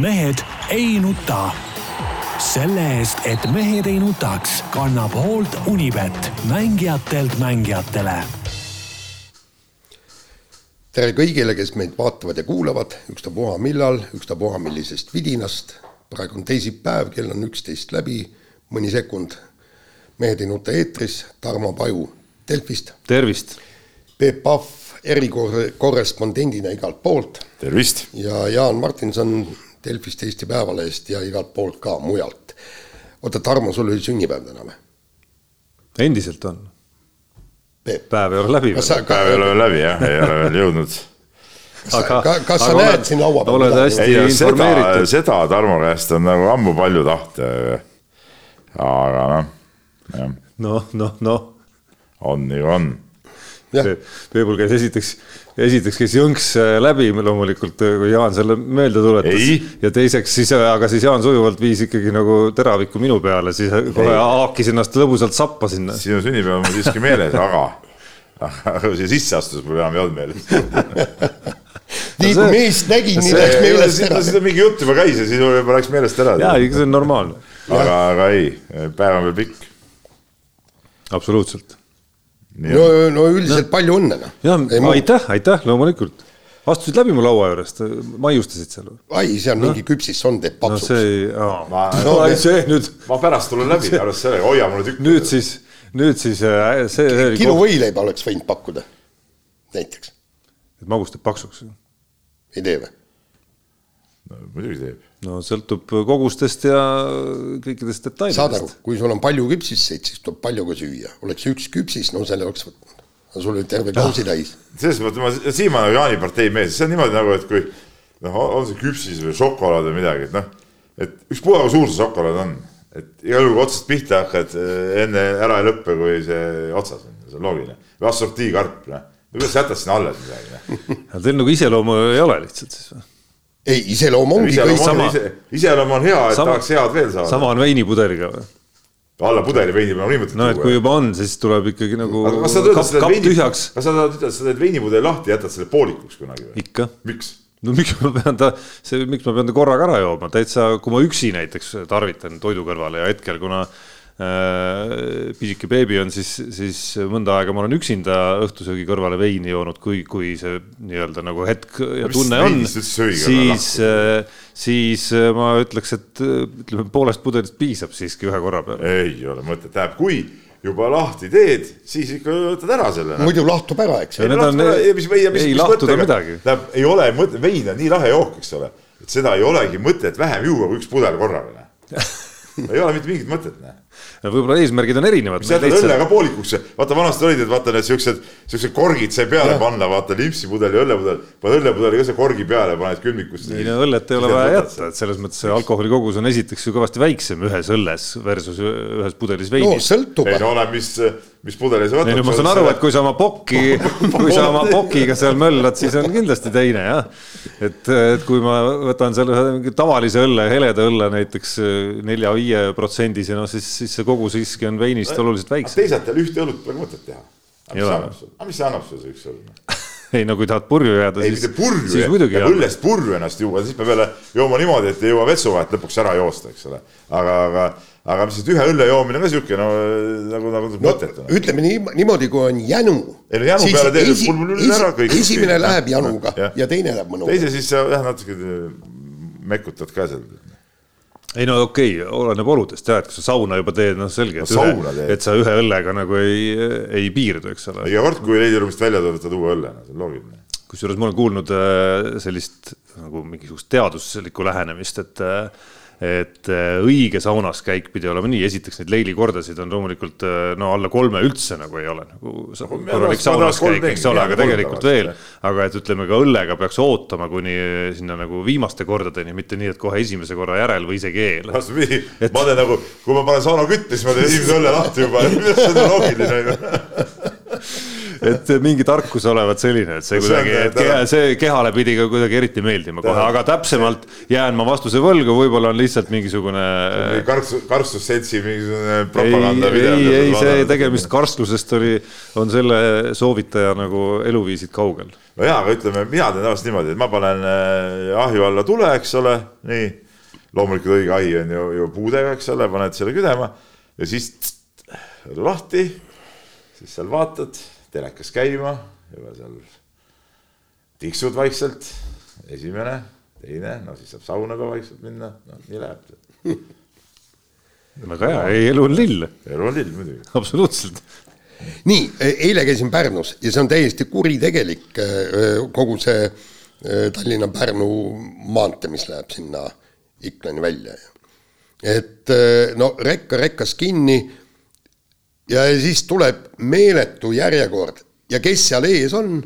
mehed ei nuta. selle eest, et mehed ei nutaks, kannab hoolt Unibet, mängijatelt mängijatele. tere kõigile, kes meid vaatavad ja kuulavad, ükstapuha millal, ükstapuha millisest vidinast. praegu on teisipäev, kell on üksteist läbi, mõni sekund. mehed ei nuta eetris, Tarmo Paju Delfist. tervist. Peep Pahv erikorrespondendina igalt poolt. tervist. ja Jaan Martinson Delfist, Eesti Päevalehest ja igalt poolt ka mujalt. oota, Tarmo, sul oli sünnipäev täna või? endiselt on. Päev ei ole läbi veel. päev ei ole veel läbi jah, ei ole veel jõudnud. aga, kas, kas sa näed oled, siin laua peal oled hästi ei, informeeritud. seda Tarmo käest on nagu ammu palju tahta. aga noh, jah. noh, noh, noh. on ju on Peebul käis esiteks, esiteks käis jõnks äh, läbi loomulikult, äh, kui Jaan selle meelde tuletas. ja teiseks siis, äh, aga siis Jaan sujuvalt viis ikkagi nagu teraviku minu peale, siis kohe haakis ennast lõbusalt sappa sinna. sinu sünnipäev on mul siiski meeles, aga, aga siia sisseastus mul enam ei olnud meeles nii kui meest nägin, nii läks meelest ära. siis mingi jutt juba käis ja siis juba läks meelest ära. jaa, see on normaalne. aga, aga ei, päev on veel pikk. absoluutselt no, no üldiselt no. palju õnne noh. jah, aitäh, aitäh, loomulikult. astusid läbi mu laua juurest, maiustasid seal või? ai, seal no. mingi küpsissond teeb paksuks. no see, ma, no, no, see nüüd. ma pärast tulen läbi, arvestades sellega, hoia mulle tükk. nüüd siis, nüüd siis äh, see, see. kilo võileiba oleks võinud pakkuda, näiteks. et magus teeb paksuks? ei tee või? no muidugi teeb no sõltub kogustest ja kõikidest detailidest. saad aru, kui sul on palju küpsiseid, siis tuleb palju ka süüa, oleks üks küpsis, no selle oleks võtnud. sul oli terve kausi täis. selles mõttes ma, siin ma olen jaanipartei mees, see on niimoodi nagu, et kui noh, on see küpsis või šokolaad või midagi, et noh, et ükspuha kui suur see šokolaad on, et igal juhul otsast pihta hakkad, eh, enne ära ei lõppe, kui see otsas on, see on loogiline. või assortiikarp, noh, kuidas sa jätad sinna alles midagi, noh. Teil nagu iseloomu ei ole lihtsalt siis või? Ei, iseloom ongi iseloom kõik sama. iseloom on hea, et sama, tahaks head veel saada. sama on veinipudeliga või? alla pudeli veini peab niimoodi no et kui juba on, siis tuleb ikkagi nagu kas sa kapp, kapp veini, tühjaks. kas sa tahad ütelda, et sa teed veinipudeli lahti, jätad selle poolikuks kunagi või? ikka. miks? no miks ma pean ta, see, miks ma pean ta korraga ära jooma, täitsa, kui ma üksi näiteks tarvitan toidu kõrvale ja hetkel, kuna pisike beebi on siis, siis mõnda aega ma olen üksinda õhtusöögi kõrvale veini joonud, kui, kui see nii-öelda nagu hetk ja tunne on, siis, äh, siis äh, ma ütleks, et ütleme, poolest pudelist piisab siiski ühe korra peale. ei ole mõtet, tähendab, kui juba lahti teed, siis ikka võtad ära selle. muidu lahtub ära, eks. Need on, ei lahtuda midagi. tähendab, ei ole mõtet, vein on nii lahe jook, eks ole, et seda ei olegi mõtet vähem juua kui üks pudel korraga ei ole mitte mingit mõtet, näe võib-olla eesmärgid on erinevad. sa jätad õlle ka poolikuks, vaata vanasti olid, et vaata need siuksed, siuksed korgid sai peale ja. panna, vaata limpsipudel ja õllepudel, paned õllepudeli ka see korgi peale, paned külmikusse. ei no õllet ei ole vaja jätta, et selles mõttes see alkoholi kogus on esiteks ju kõvasti väiksem ühes õlles versus ühes pudelis veini. no sõltub. ei no oleneb, mis mis pudeli sa võtad. ei no ma saan aru, et kui sa oma pokki, kui sa oma pokiga seal möllad, siis on kindlasti teine jah. et, et kui ma võtan selle ühe tavalise õlle, heleda õlle näiteks nelja-viie protsendise, no siis, siis see kogus siiski on veinist oluliselt väiksem. teisalt jälle ühte õlut pole mõtet teha. aga mis see annab sulle see üks õll? ei no kui tahad purju jääda, siis, siis muidugi. õllest purju ennast juua, siis peab jälle jooma niimoodi, et ei jõua vetsuvahet lõpuks ära joosta, eks ole. aga, aga aga mis ühe õlle joomine on ka siuke no nagu, nagu no, mõttetu. ütleme nii, niimoodi, kui on jänu. ei no jänu peale teed esi, esi, ära kõik. esimene kõik. läheb januga ja, ja teine läheb mõnuga. teise siis jah, natuke mekutad ka seal. Ei no okei okay,, oleneb oludest jah, et kui sa sauna juba teed, noh selge, et no,, ühe, et sa ühe õllega nagu ei, ei piirdu, eks ole. iga kord, kui leidiruumist välja tuled, võtad uue õlle, see on loogiline. kusjuures ma olen kuulnud äh, sellist nagu mingisugust teaduslikku lähenemist, et äh, et äh, õige saunas käik pidi olema nii, esiteks neid leilikordasid on loomulikult äh, no alla kolme üldse nagu ei ole nagu korralik saunas käik, eks ole, aga tegelikult veel, aga et ütleme ka õllega peaks ootama kuni sinna nagu viimaste kordadeni, mitte nii, et kohe esimese korra järel või isegi eel. vastupidi. Et..., ma teen nagu, kui ma panen sauna kütte, siis ma teen esimese õlle lahti juba, see on loogiline ju et mingi tarkus olevat selline, et see kuidagi, et keha, see kehale pidi ka kuidagi eriti meeldima kohe, aga täpsemalt jään ma vastuse võlgu, võib-olla on lihtsalt mingisugune. karstus, karstusseltsi mingisugune propaganda. ei, ei, ei, see tegemist karstlusest oli, on selle soovitaja nagu eluviisid kaugel no jaa, aga ütleme, mina teen tavaliselt niimoodi, et ma panen äh, ahju alla tule, eks ole, nii. loomulikult õige ahi on ju, ju puudega, eks ole, paned selle küdema ja siis õlu lahti, siis seal vaatad, telekas käima, juba seal tiksud vaikselt, esimene, teine, no siis saab sauna ka vaikselt minna, noh, nii läheb. väga hea, ei elu on lill. elu on lill muidugi. absoluutselt nii, eile käisin Pärnus ja see on täiesti kuritegelik äh, kogu see Tallinna-Pärnu maantee, mis läheb sinna Iklani välja. et no rekka rekkas kinni ja siis tuleb meeletu järjekord ja kes seal ees on,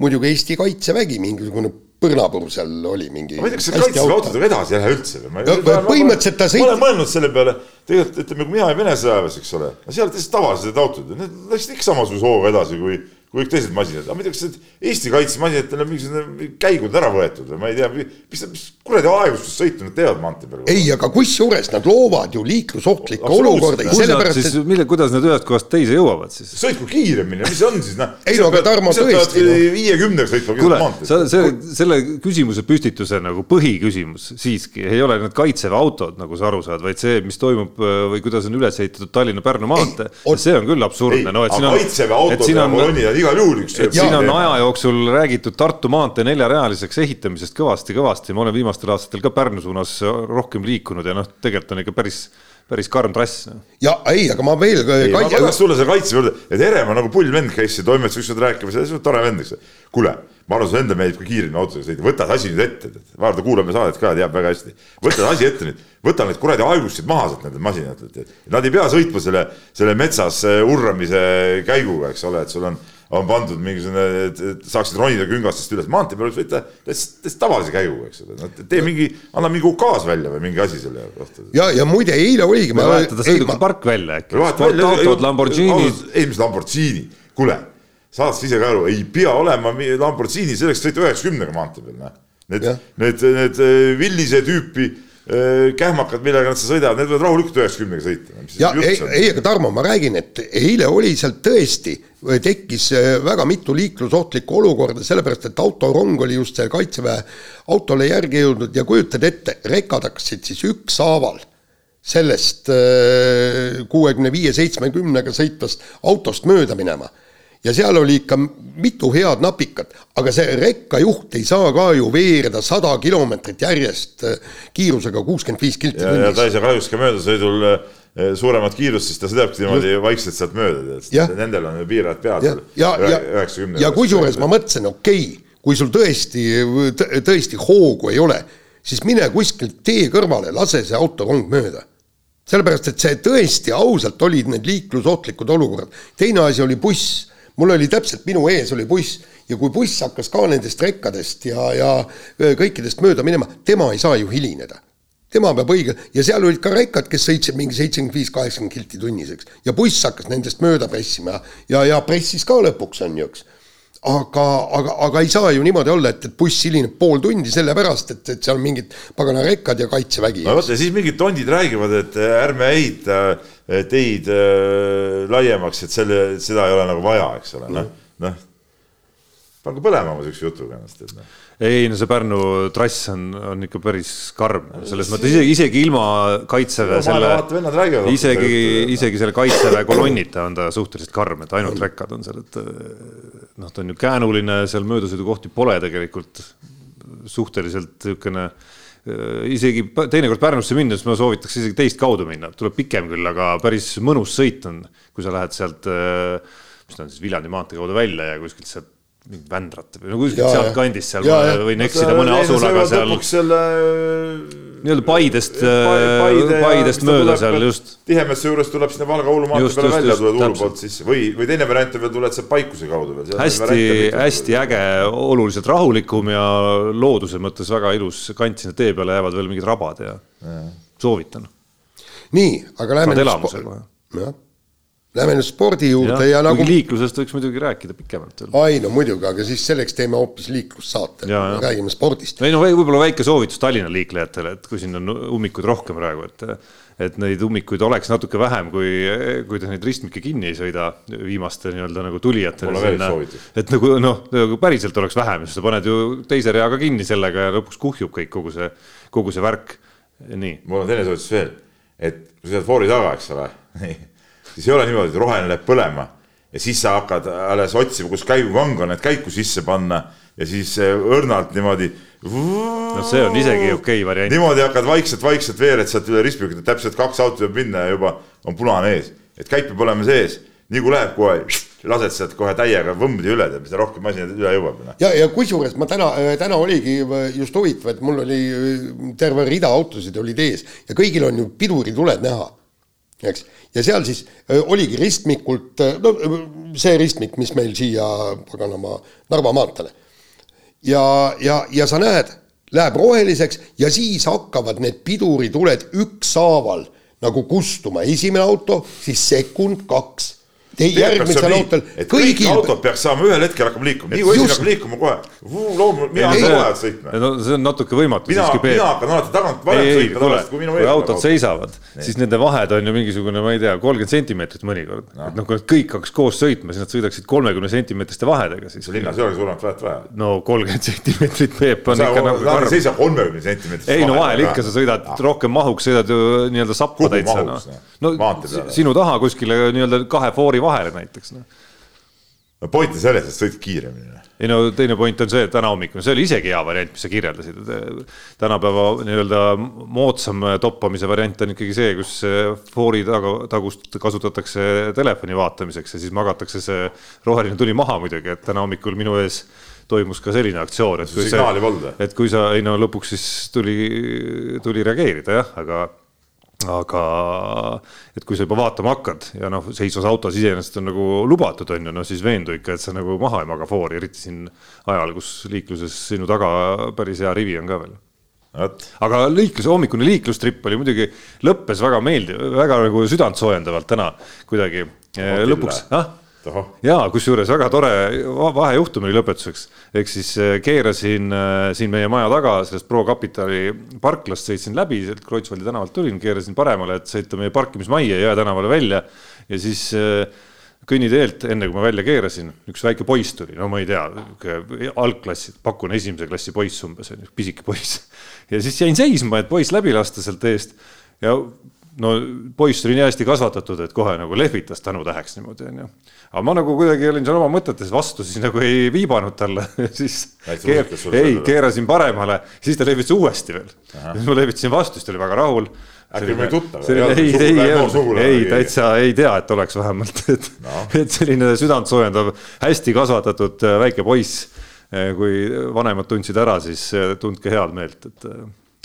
muidugi Eesti Kaitsevägi, mingisugune põrnapuru seal oli mingi. ma ei tea, kas see kaitseväe autodega edasi ei lähe üldse või? põhimõtteliselt ta sõit-. ma olen mõelnud selle peale, tegelikult ütleme, kui mina olin Vene sõjaväes, eks ole, seal täiesti tavalised autod, need läksid ikka samasuguse hooga edasi kui kui kõik teised masinad, aga ma ei tea, kas need Eesti kaitsemasinatel on mingisugune käigud ära võetud või ma ei tea, mis, mis kuradi aeglustust sõitu nad teevad maantee peal. ei, aga kusjuures nad loovad ju liiklusohtlikke olukordi, sellepärast et. mille, kuidas nad ühest kohast teise jõuavad siis? sõitku kiiremini, mis see on siis noh. ei no aga Tarmo tõesti no.. viiekümnega sõitma. kuule, sa, see, selle küsimuse püstituse nagu põhiküsimus siiski ei ole need kaitseväe autod, nagu sa aru saad, vaid see, mis toimub või kuidas on üles ehitatud Tallinna-Pärnu maantee, see on küll absurdne. no et siin on. ja kolonnid on igal juhul üks. et siin on aja jooksul räägitud Tartu maantee neljarealiseks ehitamisest kõvasti-kõvasti, ma olen viimastel aastatel ka Pärnu suunas rohkem liikunud ja noh, tegelikult on ikka päris päris karm trass. Ja ei, aga ma veel. ma tahaks tulla selle kaitse juurde, et Herem on nagu pull vend, käis siin toimetuses ükskord rääkimas ja see on tore vend, eks. kuule, ma arvan, sulle endale meeldib ka kiiremini autoga sõita, võta see asi nüüd ette, vaata, kuulame saadet ka, teab väga hästi. võta see asi ette nüüd, võta need kuradi aeglusid maha sealt nendelt masinatelt, nad ei pea sõitma selle, selle metsas urramise käiguga, eks ole, et sul on on pandud mingisugune, et saaksid ronida küngastest üles, maantee peal võiks võtta täitsa tavalise käiguga, eks ole, no tee mingi, anna mingi ukaas välja või mingi asi selle kohta. ja, ja muide eile oligi. vahetada sõidukite park välja äkki. autod, Lamborghini. ei, mis Lamborghini, kuule, saad sa ise ka aru, ei pea olema Lamborghini selleks, et sõita üheksakümnega maantee peal, noh. Need, need, need Villise tüüpi kähmakad, millega nad seal sõidavad, need võivad rahulikult üheksakümnega sõita. ja ei, ei, aga Tarmo, ma räägin, et eile oli seal tõesti, tekkis väga mitu liiklusohtlikku olukorda, sellepärast et autorong oli just see kaitseväe autole järgi jõudnud ja kujutad ette, rekad hakkasid siis ükshaaval sellest kuuekümne viie, seitsmekümnega sõitvast autost mööda minema ja seal oli ikka mitu head napikat, aga see rekkajuht ei saa ka ju veereda sada kilomeetrit järjest äh, kiirusega kuuskümmend viis kilti tunnis. ja ta ei saa kahjuks ka möödasõidul äh, suuremat kiirust, siis ta sõidabki niimoodi vaikselt sealt mööda, tead, nendel on ju piirajad peal seal üheksakümne. ja kusjuures ma mõtlesin, okei okay,, kui sul tõesti, tõesti hoogu ei ole, siis mine kuskilt tee kõrvale, lase see autorong mööda sellepärast, et see tõesti ausalt olid need liiklusohtlikud olukorrad. teine asi oli buss mul oli täpselt, minu ees oli buss ja kui buss hakkas ka nendest rekkadest ja, ja kõikidest mööda minema, tema ei saa ju hilineda. tema peab õige ja seal olid ka rekkad, kes sõitsid mingi seitsekümmend viis, kaheksakümmend kilti tunnis, eks. ja buss hakkas nendest mööda pressima ja, ja pressis ka lõpuks on ju, eks aga, aga, aga ei saa ju niimoodi olla, et, et buss hilineb pool tundi sellepärast, et, et seal mingid pagana rekkad ja kaitsevägi. no vot ja siis mingid tondid räägivad, et ärme ehita teid äh, laiemaks, et selle, seda ei ole nagu vaja, eks ole, noh, noh. pange põlema oma siukse jutuga ennast, et noh ei no see Pärnu trass on, on ikka päris karm, selles mõttes isegi, isegi ilma kaitseväe selle, isegi, isegi selle kaitseväe kolonnita on ta suhteliselt karm, et ainult rekkad on seal, et noh, ta on ju käänuline, seal möödasõidukohti pole tegelikult suhteliselt niisugune isegi teinekord Pärnusse minnes ma soovitaks isegi teist kaudu minna, tuleb pikem küll, aga päris mõnus sõit on, kui sa lähed sealt, mis ta on siis Viljandi maantee kaudu välja ja kuskilt sealt mingit Vändrat või no kuskilt sealtkandist seal, ma võin eksida mõne asulaga seal. selle nii-öelda Paidest Paide, Paidest mööda seal just. Tihemesse juures tuleb sinna Valga Uulu maantee peale välja, tuled Uulu poolt sisse või, või teine variant on veel, tuled sealt Paikuse kaudu veel. hästi, hästi äge, oluliselt rahulikum ja looduse mõttes väga ilus kant sinna tee peale jäävad veel mingid rabad ja, ja. soovitan. nii, aga lähme. kohe. jah Lähme nüüd spordi juurde ja, ja nagu. liiklusest võiks muidugi rääkida pikemalt veel. ai no muidugi, aga siis selleks teeme hoopis liiklussaate, räägime spordist. ei no võib-olla väike soovitus Tallinna liiklejatele, et kui siin on ummikuid rohkem praegu, et et neid ummikuid oleks natuke vähem, kui, kui te neid ristmikke kinni ei sõida viimaste nii-öelda nagu tulijatele. et nagu noh, nagu päriselt oleks vähem, sest sa paned ju teise reaga kinni sellega ja lõpuks kuhjub kõik kogu see, kogu see värk. nii. mul on teine soovitus veel, et kui sa oled foori taga, eks ole, siis ei ole niimoodi, et roheline läheb põlema ja siis sa hakkad alles otsima, kus käigukang on, et käiku sisse panna ja siis õrnalt niimoodi no see on isegi okei okay variant. niimoodi hakkad vaikselt-vaikselt veered sealt üle ristmikut, et täpselt kaks autot võib minna ja juba on punane ees. et käik peab olema sees, nii kui läheb kohe, lased sealt kohe täiega võmbdi üle, tead, mida rohkem masinad üle jõuab. Noh. ja, ja kusjuures ma täna, täna oligi just huvitav, et mul oli terve rida autosid olid ees ja kõigil on ju pidurituled näha, eks. ja seal siis oligi ristmikult, no see ristmik, mis meil siia paganama Narva maanteele ja, ja, ja sa näed, läheb roheliseks ja siis hakkavad need pidurituled ükshaaval nagu kustuma, esimene auto, siis sekund, kaks järgmisel autol. kõik autod peaks saama ühel hetkel hakkama liikuma, nii kui esimene hakkab liikuma kohe. loomulikult, mina hakkan kohe sõitma. no see on natuke võimatu mina, siiski. mina hakkan alati tagant varem sõitma tavaliselt kui minu ees. kui autod seisavad, siis nende vahed on ju mingisugune, ma ei tea, kolmkümmend sentimeetrit mõnikord no.. et noh, kui nad kõik hakkaks koos sõitma, siis nad sõidaksid kolmekümne sentimeetriste vahedega siis. linnas ei olegi suuremat vahet vaja. no kolmkümmend sentimeetrit Peep on ikka nagu. sa ei seisa kolmekümne sentimeetrist. ei no vahel ikka sa sõidad rohkem mahuks, sõidad ju nii-öelda sappa täitsa. no sinu taha kuskile nii-öelda kahe foori vahele näiteks noh no point on selles, et sõid kiiremini. ei no teine point on see, et täna hommikul, see oli isegi hea variant, mis sa kirjeldasid. tänapäeva nii-öelda moodsam toppamise variant on ikkagi see, kus foori taga, tagust kasutatakse telefoni vaatamiseks ja siis magatakse see roheline tuli maha muidugi, et täna hommikul minu ees toimus ka selline aktsioon, et kui see, et kui sa, ei no lõpuks siis tuli, tuli reageerida jah, aga aga et kui sa juba vaatama hakkad ja noh, seisvas autos iseenesest on nagu lubatud, on ju, no siis veendu ikka, et sa nagu maha ei maga foori, eriti siin ajal, kus liikluses sinu taga päris hea rivi on ka veel. aga liiklus, hommikune liiklustripp oli muidugi, lõppes väga meeldiv, väga nagu südantsoojendavalt täna kuidagi. lõpuks, ah ja kusjuures väga tore vahejuhtum oli lõpetuseks, ehk siis äh, keerasin äh, siin meie maja taga sellest Pro Capitali parklast, sõitsin läbi, sealt Kreutzwaldi tänavalt tulin, keerasin paremale, et sõita meie parkimismajja Jõe tänavale välja. Ja siis äh, kõnniteelt, enne kui ma välja keerasin, üks väike poiss tuli, no ma ei tea, algklassi, pakun esimese klassi poiss umbes, pisike poiss. ja siis jäin seisma, et poiss läbi lasta sealt eest. Ja no poiss oli nii hästi kasvatatud, et kohe nagu lehvitas tänutäheks niimoodi, onju. aga ma nagu kuidagi olin seal oma mõtetes vastu, siis nagu ei viibanud talle siis keer, ei, keerasin paremale, siis ta lehvitas uuesti veel. siis ma lehvitasin vastu, siis ta oli väga rahul. äkki meil tuttav? ei, ei, ei, ei täitsa ei tea, et oleks vähemalt, et no., et selline südantsoojendav, hästi kasvatatud äh, väike poiss. Äh, kui vanemad tundsid ära, siis äh, tundke head meelt, et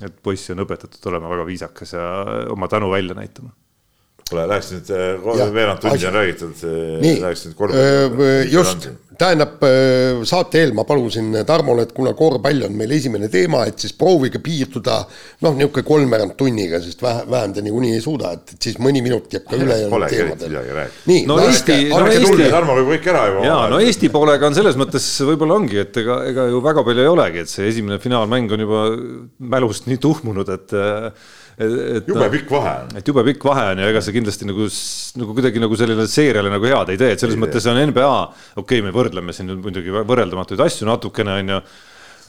et poissi on õpetatud olema väga viisakas ja oma tänu välja näitama. Kuule, läheks nüüd, veerand tundi on räägitud. läheks nüüd korvpalli. just, tähendab saate eel ma palusin Tarmole, et kuna korvpall on meil esimene teema, et siis proovige piirduda noh, niisugune kolmveerand tunniga, sest vähe, vähem te niikuinii ei suuda, et siis mõni minut jääb ka üle. Polegi eriti midagi rääkida. nii, no Eesti, no Eesti, Tarmo võib kõik ära juba. jaa, no Eesti poolega on selles mõttes võib-olla ongi, et ega, ega ju väga palju ei olegi, et see esimene finaalmäng on juba mälust nii tuhmunud, et et jube pikk vahe on. et jube pikk vahe on ja ega see kindlasti nagu, nagu kuidagi nagu sellele seeriale nagu head ei tee, et selles ei mõttes tee. on NBA, okei okay,, me võrdleme siin muidugi võrreldamatuid asju natukene, on ju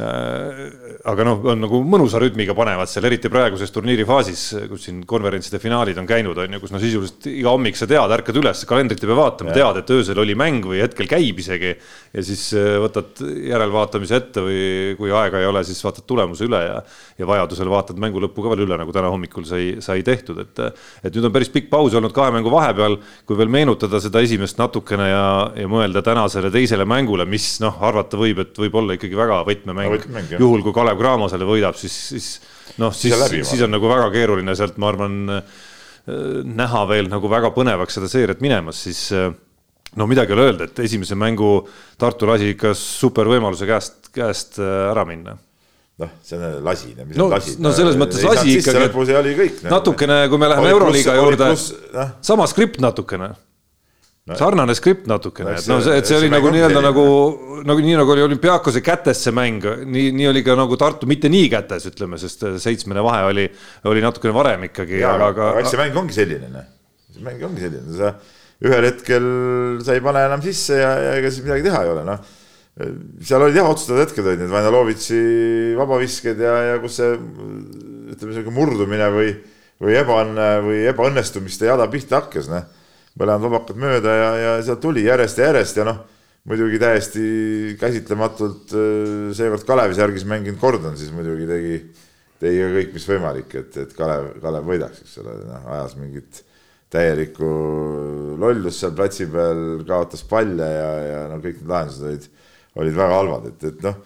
Äh, aga noh, on nagu mõnusa rütmiga panevad seal, eriti praeguses turniiri faasis, kus siin konverentside finaalid on käinud, on ju, kus no sisuliselt iga hommik sa tead, ärkad üles, kalendrit ei pea vaatama, tead, et öösel oli mäng või hetkel käib isegi. Ja siis äh, võtad järelvaatamise ette või kui aega ei ole, siis vaatad tulemuse üle ja, ja vajadusel vaatad mängu lõppu ka veel üle, nagu täna hommikul sai, sai tehtud, et. et nüüd on päris pikk paus olnud kahe mängu vahepeal, kui veel meenutada seda esimest natukene ja, ja mõelda tänasele teisele mängule, mis noh, arvata võib, et võib olla ikkagi väga võtmemäng mäng, juhul kui Kalev Cramo selle võidab, siis, siis noh, siis, siis, siis on nagu väga keeruline sealt, ma arvan, äh, näha veel nagu väga põnevaks seda seeriat minemas, siis äh, no midagi ei ole öelda, et esimese mängu Tartu lasi ikka super võimaluse käest, käest äh, ära minna noh, see on lasine, mis no, on lasine. no selles mõttes lasi ikkagi. oli kõik. natukene, kui me läheme Euroliiga juurde, sama skript natukene no, sarnane skript natukene, et noh, see, et see, see oli nagu nii-öelda nagu, nagu nii nagu oli olümpiaakose kätes see mäng, nii, nii oli ka nagu Tartu mitte nii kätes, ütleme, sest seitsmene vahe oli, oli natukene varem ikkagi, aga, aga, aga see mäng ongi selline, noh. see mäng ongi selline, sa ühel hetkel sa ei pane enam sisse ja, ja ega siis midagi teha ei ole, noh. seal olid jah, otsustavad hetked olid need Vaidalovitši vabavisked ja, ja kus see ütleme, sihuke murdumine või, või ebaõnne või ebaõnnestumiste jada pihta hakkas, noh. mõlemad vabakad mööda ja, ja sealt tuli järjest ja järjest ja noh, muidugi täiesti käsitlematult äh, seekord Kalevi särgis mänginud Gordon siis muidugi tegi, tegi kõik, mis võimalik, et, et Kalev, Kalev võidaks, eks ole, noh, ajas mingit täielikku lollust seal platsi peal, kaotas palle ja, ja no kõik need lahendused olid, olid väga halvad, et, et noh,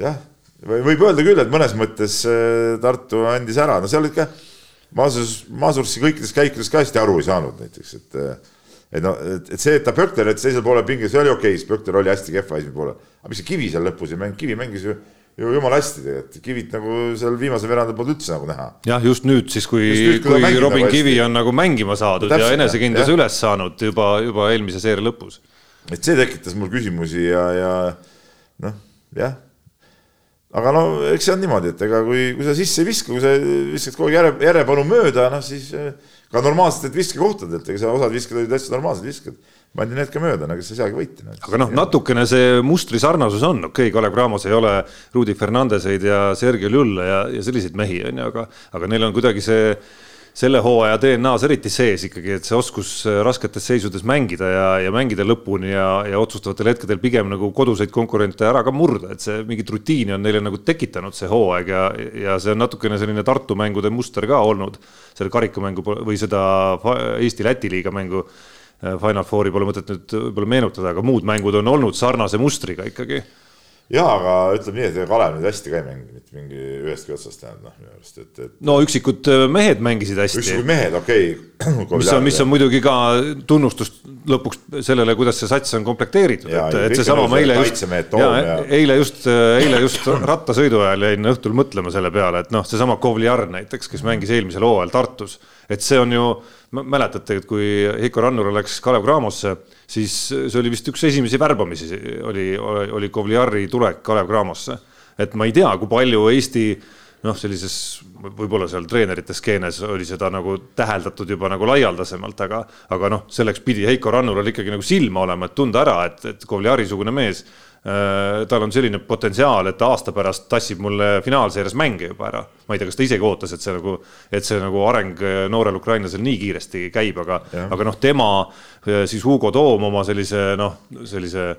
jah, võib öelda küll, et mõnes mõttes äh, Tartu andis ära, no seal olid ka Masurs, Masursi kõikides käikudes ka hästi aru ei saanud näiteks, et äh, et noh, et, see, et ta Pökter, et teisel poolel pinges, see oli okei okay,, Pökter oli hästi kehva esimesel poolel, aga mis see Kivi seal lõpus ei mänginud, Kivi mängis ju ju jumala hästi tegelikult, Kivit nagu seal viimasel veerandil polnud üldse nagu näha. jah, just nüüd siis, kui, kui kui mängib Robin nagu Kivi on nagu mängima saadud ja täpselt, enesekindluse üles saanud juba, juba eelmise seeria lõpus. et see tekitas mul küsimusi ja, ja noh, jah. aga no eks see on niimoodi, et ega kui, kui sa sisse ei viska, kui sa viskad kogu aeg järje, järjepanu mööda, noh siis eh, ka normaalsetelt viskekohtadelt, ega sa osad viskad olid täitsa normaalsed viskad. Pandi need ka mööda, no kes ei saagi võita. aga noh, natukene see mustri sarnasus on, okei okay,, Kalev Cramos ei ole Rudi Fernandeseid ja Sergei Lülle ja, ja selliseid mehi, on ju, aga, aga neil on kuidagi see selle hooaja DNA-s eriti sees ikkagi, et see oskus rasketes seisudes mängida ja, ja mängida lõpuni ja, ja otsustavatel hetkedel pigem nagu koduseid konkurente ära ka murda, et see mingit rutiini on neile nagu tekitanud see hooaeg ja, ja see on natukene selline Tartu mängude muster ka olnud. Selle karikamängu või seda Eesti-Läti liiga mängu äh, Final Fouri pole mõtet nüüd võib-olla meenutada, aga muud mängud on olnud sarnase mustriga ikkagi ja aga ütleme nii, et Kalev nüüd hästi ka ei mänginud mitte mingi ühestki otsast tähendab noh, minu arust, et, et no üksikud äh, mehed mängisid hästi ükskõik, mehed, okei okay,. Mis on, mis on muidugi ka tunnustus lõpuks sellele, kuidas see sats on komplekteeritud, et, et seesama on ma eile just eile just, eile just rattasõidu ajal jäin õhtul mõtlema selle peale, et noh, seesama Kovliar näiteks, kes mängis eelmisel hooajal Tartus, et see on ju, mäletate, et kui Heiko Rannur läks Kalev Cramosse, siis see oli vist üks esimesi värbamisi, oli, oli Kovliari tulek Kalev Cramosse. et ma ei tea, kui palju Eesti noh, sellises võib-olla seal treenerite skeenes oli seda nagu täheldatud juba nagu laialdasemalt, aga, aga noh, selleks pidi Heiko Rannul ikkagi nagu silma olema, et tunda ära, et, et Kovliari-sugune mees äh, tal on selline potentsiaal, et ta aasta pärast tassib mulle finaalseerias mänge juba ära. ma ei tea, kas ta isegi ootas, et see nagu, et see nagu areng äh, noorel ukrainlasel nii kiiresti käib, aga, aga noh, tema äh, siis Hugo Toom oma sellise noh, sellise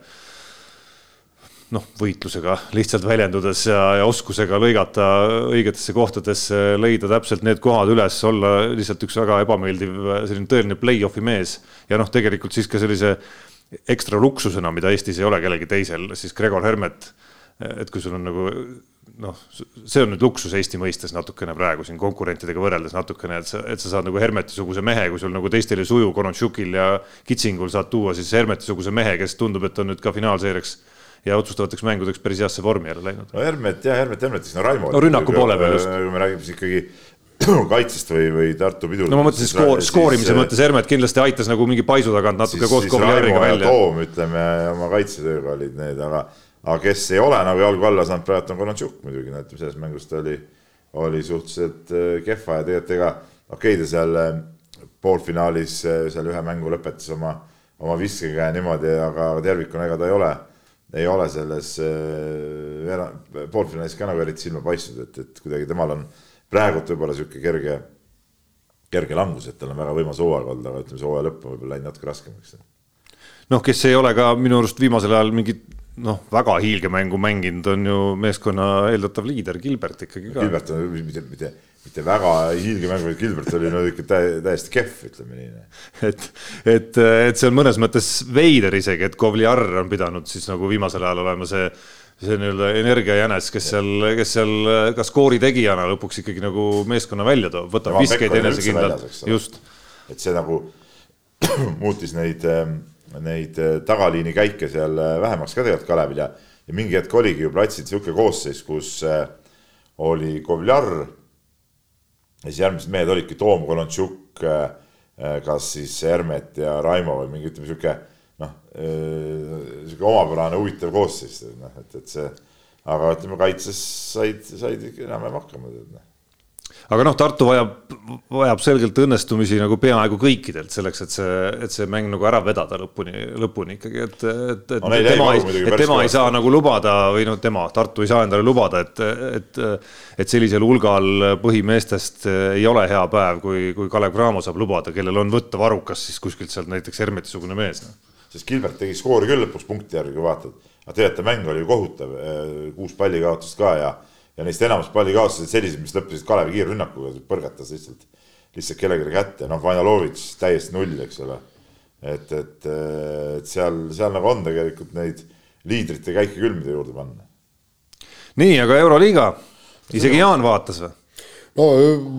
noh, võitlusega lihtsalt väljendudes ja, ja oskusega lõigata õigetesse kohtadesse, leida täpselt need kohad üles, olla lihtsalt üks väga ebameeldiv selline tõeline play-off'i mees ja noh, tegelikult siis ka sellise ekstra luksusena, mida Eestis ei ole kellelgi teisel, siis Gregor Hermet, et kui sul on nagu noh, see on nüüd luksus Eesti mõistes natukene praegu siin konkurentidega võrreldes natukene, et sa, et sa saad nagu Hermeti-suguse mehe, kui sul nagu teistel ei suju, Konontšukil ja Kitsingul saad tuua siis Hermeti-suguse mehe, kes tundub, et on nüüd ka finaalseeriaks ja otsustavateks mängudeks päris heasse vormi jälle läinud. no Hermet jah, Hermet Hermetist, no Raimo. No rünnaku poole peal just. kui me räägime siis ikkagi kaitsest või, või Tartu pidur. no ma mõtlesin skoor, skoorimise mõttes Hermet kindlasti aitas nagu mingi paisu tagant natuke koos Kovliariga välja. Toom, ütleme oma kaitsetööga olid need, aga, aga kes ei ole nagu jalgu alla saanud, praegu on Konontšuk muidugi, no ütleme selles mängus ta oli, oli suhteliselt äh, kehva ja tegelikult ega okei okay,, ta seal äh, poolfinaalis äh, seal ühe mängu lõpetas oma, oma viskega ja niimoodi, aga tervikuna ega ta ei ole, ei ole selles äh, poolfinaalis ka nagu eriti silma paistnud, et, et kuidagi temal on praegult võib-olla niisugune kerge, kerge langus, et tal on väga võimas hooaeg olnud, aga ütleme, see hooaja lõpp on võib-olla läinud natuke raskemaks noh, kes ei ole ka minu arust viimasel ajal mingit noh, väga hiilgemängu mänginud, on ju meeskonna eeldatav liider Gilbert ikkagi ka. Gilbert on mitte, mitte, mitte väga hiilge mäng, vaid Gilbert oli no ikka tä täiesti kehv, ütleme nii. et, et, et see on mõnes mõttes veider isegi, et Kovliar on pidanud siis nagu viimasel ajal olema see, see nii-öelda energiajänes, kes seal, kes seal ka skoori tegijana lõpuks ikkagi nagu meeskonna välja toob, võtab viskeid enesekindlalt just. et see nagu muutis neid, neid tagaliini käike seal vähemaks ka tegelikult Kalevil ja, ja mingi hetk oligi ju platsil niisugune koosseis, kus äh, oli Kovjar ja siis järgmised mehed olidki Toom Kolontšuk, kas siis Hermet ja Raimo või mingi ütleme sihuke noh, sihuke omapärane huvitav koosseis, noh, et, et see, aga ütleme kaitses said, said ikka enam-vähem hakkama, tead noh aga noh, Tartu vajab, vajab selgelt õnnestumisi nagu peaaegu kõikidelt selleks, et see, et see mäng nagu ära vedada lõpuni, lõpuni ikkagi, et, et, et no, tema, ei, et tema ei saa nagu lubada või noh, tema, Tartu ei saa endale lubada, et, et, et sellisel hulgal põhimeestest ei ole hea päev, kui, kui Kalev Cramo saab lubada, kellel on võtta varukas siis kuskilt sealt näiteks Hermeti-sugune mees no.. sest Gilbert tegi skoori küll lõpuks punkti järgi, kui vaatad, aga tegelikult mäng oli ju kohutav, kuus palli kaotust ka ja ja neist enamus pallikaotused sellised, mis lõppesid Kalevi kiirrünnakuga, põrgatas lihtsalt, lihtsalt kellelegi kätte, noh, Vanalovitš täiesti null, eks ole. et, et, et seal, seal nagu on tegelikult neid liidrite käike küll, mida juurde panna. nii, aga Euroliiga, isegi Jaan vaatas või? No